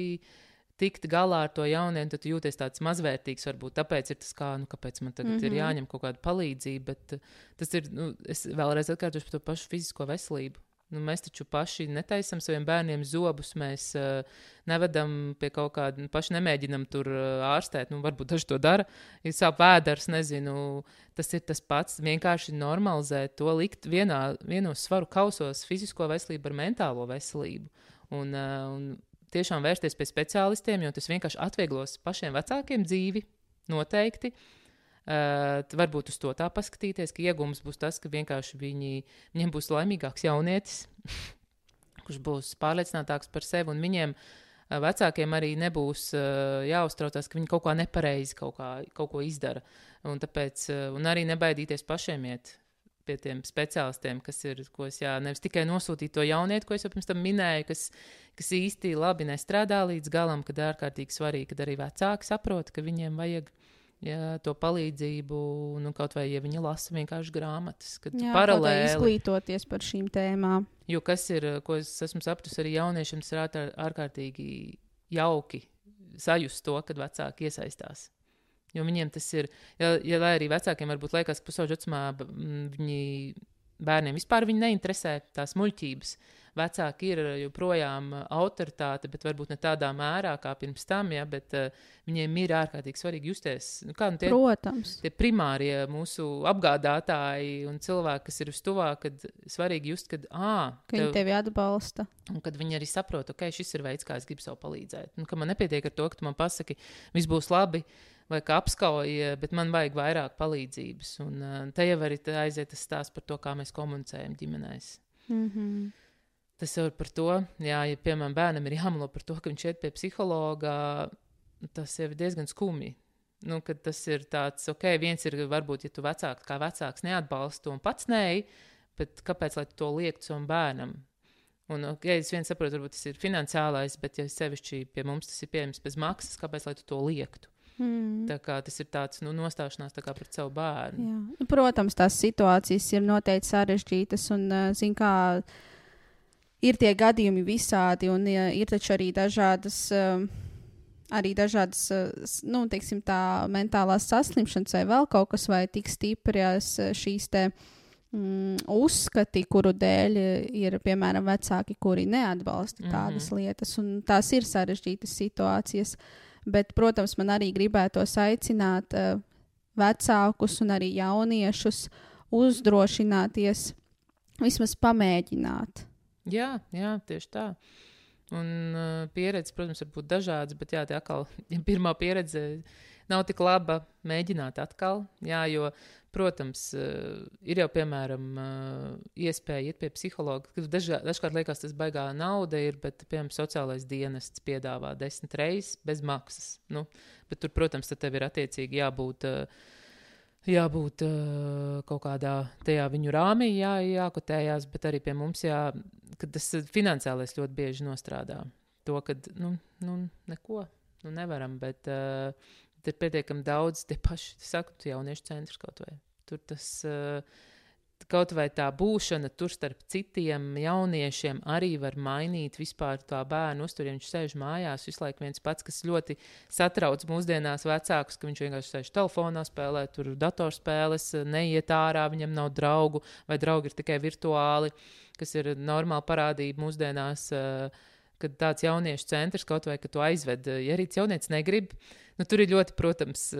tikt galā ar to jaunienu, tad tu jūties tāds mazvērtīgs. Varbūt tāpēc ir tas, kā, nu, kāpēc man tagad mm -hmm. ir mhm. jāņem kaut kāda palīdzība. Bet tas ir, nu, es vēlreiz atkārtošu par to pašu fizisko veselību. Nu, mēs taču paši netaisām saviem bērniem zobus, mēs uh, nevedam pie kaut kāda, nu, paši nemēģinam tur uh, ārstēt. Nu, varbūt daži to dara. Ir sāp vēders, nezinu, tas ir tas pats. Vienkārši normalizēt to, likt vienā, vienos svaru kausos fizisko veselību ar mentālo veselību. Un, uh, un tiešām vērsties pie speciālistiem, jo tas vienkārši atvieglos pašiem vecākiem dzīvi noteikti. Uh, Uh, varbūt uz to tā paskatīties, ka iegūms būs tas, ka vienkārši viņi, viņiem būs laimīgāks jaunietis, kurš būs pārliecinātāks par sevi, un viņiem uh, vecākiem arī nebūs uh, jāuztraucās, ka viņi kaut kā nepareizi kaut, kā, kaut ko izdara. Un, tāpēc, un arī nebaidīties pašiem iet pie tiem speciālistiem, kas ir, ko es jā, nevis tikai nosūtīju to jaunieti, ko es jau pirms tam minēju, kas, kas īsti labi nestrādā līdz galam, kad ārkārtīgi svarīgi, kad arī vecāki saprot, ka viņiem vajag ja, to palīdzību, nu, kaut vai ja viņi lasa vienkārši grāmatas, kad Jā, paralēli izglītoties par šīm tēmām. Jo kas ir, ko es esmu sapratusi, arī jauniešiem tas ir ār, ārkārtīgi jauki sajust to, kad vecāki iesaistās. Jo viņiem tas ir, ja, ja lai arī vecākiem varbūt liekas, ka pusauģu vecumā viņi bērniem vispār neinteresē tās muļķības. Uh, vecāki ir joprojām uh, autoritāte, bet varbūt ne tādā mērā kā pirms tam, ja, bet uh, viņiem ir ārkārtīgi svarīgi justies. Nu, kā, nu, tie, Protams. Tie primārie mūsu apgādātāji un cilvēki, kas ir vistuvāk, kad svarīgi just, kad, ā, ka tev, viņi tevi atbalsta. Un kad viņi arī saprot, ok, šis ir veids, kā es gribu sev palīdzēt. Nu, ka man nepietiek ar to, ka tu man pasaki, viss būs labi vai kā apskauja, bet man vajag vairāk palīdzības. Un uh, te jau arī aiziet tas stāsts par to, kā mēs komunicējam ģimenēs. Mm -hmm. Tas jau ir par to, jā, ja piemēram bērnam ir jāmelo par to, ka viņš iet pie psihologa, tas jau ir diezgan skumji. Nu, tas ir tāds, ok, viens ir varbūt, ja tu vecāks, kā vecāks neatbalsti to un pats nē, bet kāpēc lai to liektu savam bērnam? Un, ok, es viens saprotu, varbūt tas ir finansiālais, bet, ja sevišķi pie mums tas ir pieejams bez maksas, kāpēc lai tu to liektu? Mm. Kā tas ir tāds nu, nostāšanās tā pret savu bērnu. Jā. Nu, protams, tās situācijas ir noteikti sarežģītas un, zin, kā ir tie gadījumi visādi, un ja, ir taču arī dažādas. Uh, arī dažādas, nu, teiksim, tā mentālās saslimšanas vai vēl kaut kas, vai tik stipras šīs te, mm, uzskati, kuru dēļ ir, piemēram, vecāki, kuri neatbalsta mm -hmm. tādas lietas, un tās ir sarežģītas situācijas. Bet, protams, man arī gribētos aicināt uh, vecākus un arī jauniešus uzdrošināties vismaz pamēģināt Jā, jā, tieši tā. Un uh, pieredze, protams, var būt dažādas, bet jā, tā atkal, ja pirmā pieredze nav tik laba, mēģināt atkal. Jā, jo, protams, uh, ir jau, piemēram, uh, iespēja iet pie psihologa. Dažā, dažkārt liekas, tas baigā nauda ir, bet, piemēram, sociālais dienests piedāvā desmit reizes bez maksas. Nu, bet tur, protams, tev ir attiecīgi jābūt. Uh, jābūt uh, kaut kādā tajā viņu rāmī, jā, jākotējās, bet arī pie mums, jā, kad tas finansiālais ļoti bieži nostrādā. To, ka, nu, nu neko, nu, nevaram, bet uh, ir pietiekami daudz tie paši, saku, jauniešu centrs kaut vai. Tur tas. Uh, kaut vai tā būšana tur starp citiem jauniešiem arī var mainīt vispār tā bērnu uzturu. Ja viņš sēž mājās visu laiku viens pats, kas ļoti satrauc mūsdienās vecākus, ka viņš vienkārši sēž telefonā, spēlē tur datorspēles, neiet ārā, viņam nav draugu, vai draugi ir tikai virtuāli, kas ir normāla parādība mūsdienās. Kad tāds jauniešu centrs kaut vai ka tu aizved, ja arī jaunietis negrib, nu, tur ir ļoti, protams,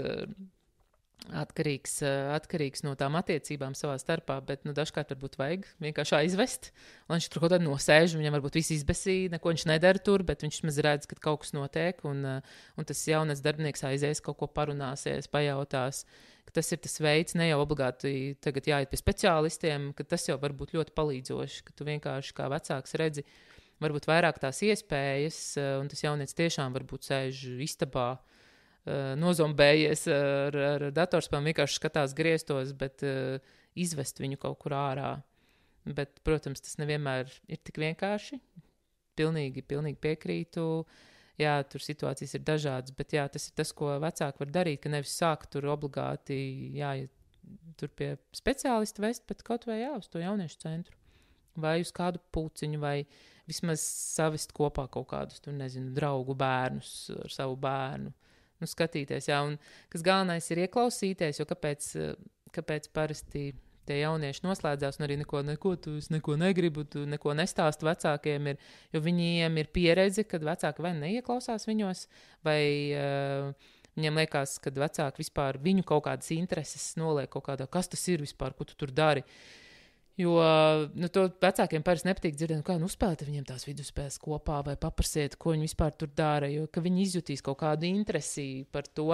atkarīgs, eh, atkarīgs no tām attiecībām savā starpā, bet nu, dažkārt varbūt vajag vienkārši aizvest. Un viņš tur kaut kādā nosēž, viņam varbūt viss izbēsīja, neko viņš nedara tur, bet viņš maz redz, ka kaut kas notiek. Un, eh, un tas jaunais darbinieks aizies, kaut ko parunāsies, pajautās. Tas ir tas veids, ne jau obligāti tagad jāiet pie speciālistiem, ka tas jau var būt ļoti palīdzoši, ka tu vienkārši kā vecāks redzi, varbūt vairāk tās iespējas, eh, un tas jaunietis tiešām varbūt sēž istabā uh, nozombējies ar, ar datorspēlēm, vienkārši skatās griestos, bet uh, izvest viņu kaut kur ārā. Bet, protams, tas nevienmēr ir tik vienkārši. Pilnīgi, pilnīgi piekrītu. Jā, tur situācijas ir dažādas, bet jā, tas ir tas, ko vecāki var darīt. Ka nevis sākt tur obligāti jāiet tur pie speciālista vest, bet kaut vai jā, uz to jauniešu centru. Vai uz kādu puciņu, vai vismaz savest kopā kaut kādus, tur nezinu, draugu bērnus ar savu bērnu nu, skatīties. Jā, un kas galvenais ir ieklausīties, jo kāpēc, eh, kāpēc parasti tie jaunieši noslēdzās un arī neko, neko, tu, neko negribu, tu neko nestāstu vecākiem, ir, jo viņiem ir pieredze, kad vecāki vai neieklausās viņos, vai uh, viņiem liekas, ka vecāki vispār viņu kaut kādas intereses noliek kaut kādā, kas tas ir vispār, ko tu tur dari. Uh, Jo nu, to vecākiem parasti nepatīk dzirdēt, nu, kā nu, uzspēlēt viņiem tās vidusspēles kopā vai paprasiet, ko viņi vispār tur dara. Jo viņi izjutīs kaut kādu interesi par to,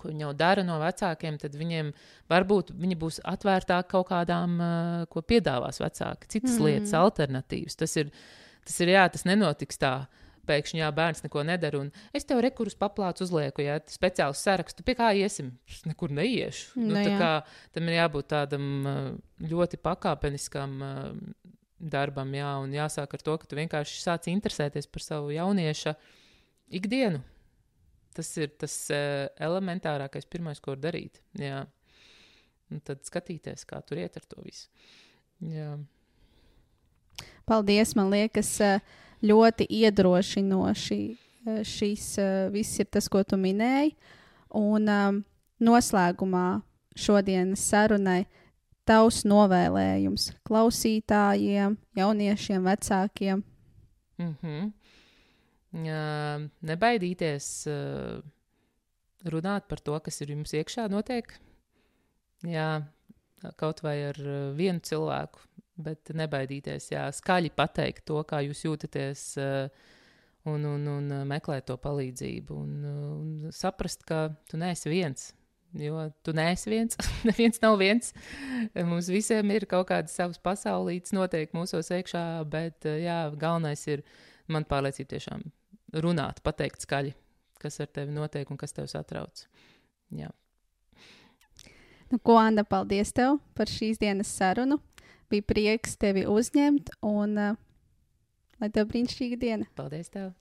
ko viņi jau dara no vecākiem, tad viņiem varbūt viņi būs atvērtāki kaut kādām, uh, ko piedāvās vecāki, citas mm. lietas, alternatīvas. Tas ir, tas ir jā, tas nenotiks tā pēkšņi, jā, bērns neko nedara. Es tev rekurus paplācu uzlieku, ja speciāls sarakstu, pie kā iesim. Es nekur neiešu. Nu, ne, nu, kā, tam ir jābūt tādam ļoti pakāpeniskam darbam, jā, un jāsāk ar to, ka tu vienkārši sāc interesēties par savu jaunieša ikdienu. Tas ir tas uh, elementārākais, pirmais, ko var darīt. Jā. Un tad skatīties, kā tur iet ar to visu. Jā. Paldies! Man liekas, uh, ļoti iedrošinoši. Eh, šis uh, viss ir tas, ko tu minēji. Un um, noslēgumā šodienas sarunai tavs novēlējums klausītājiem, jauniešiem, vecākiem. Mm -hmm. uh, nebaidīties uh, runāt par to, kas ir jums iekšā notiek. Jā, kaut vai ar uh, vienu cilvēku, bet nebaidīties, jā, skaļi pateikt to, kā jūs jūtaties. Uh, un, un, un meklēt to palīdzību, un, un saprast, ka tu neesi viens. Jo tu neesi viens, neviens nav viens. Mums visiem ir kaut kādas savas pasaulītes, noteikti mūsos iekšā, bet jā, galvenais ir man pārliecība tiešām runāt, pateikt skaļi, kas ar tevi notiek un kas tev satrauc. Jā. Nu, ko, Anna, paldies tev par šīs dienas sarunu. Bija prieks tevi uzņemt, un uh, lai tev brīnišķīga diena. Paldies! Tev.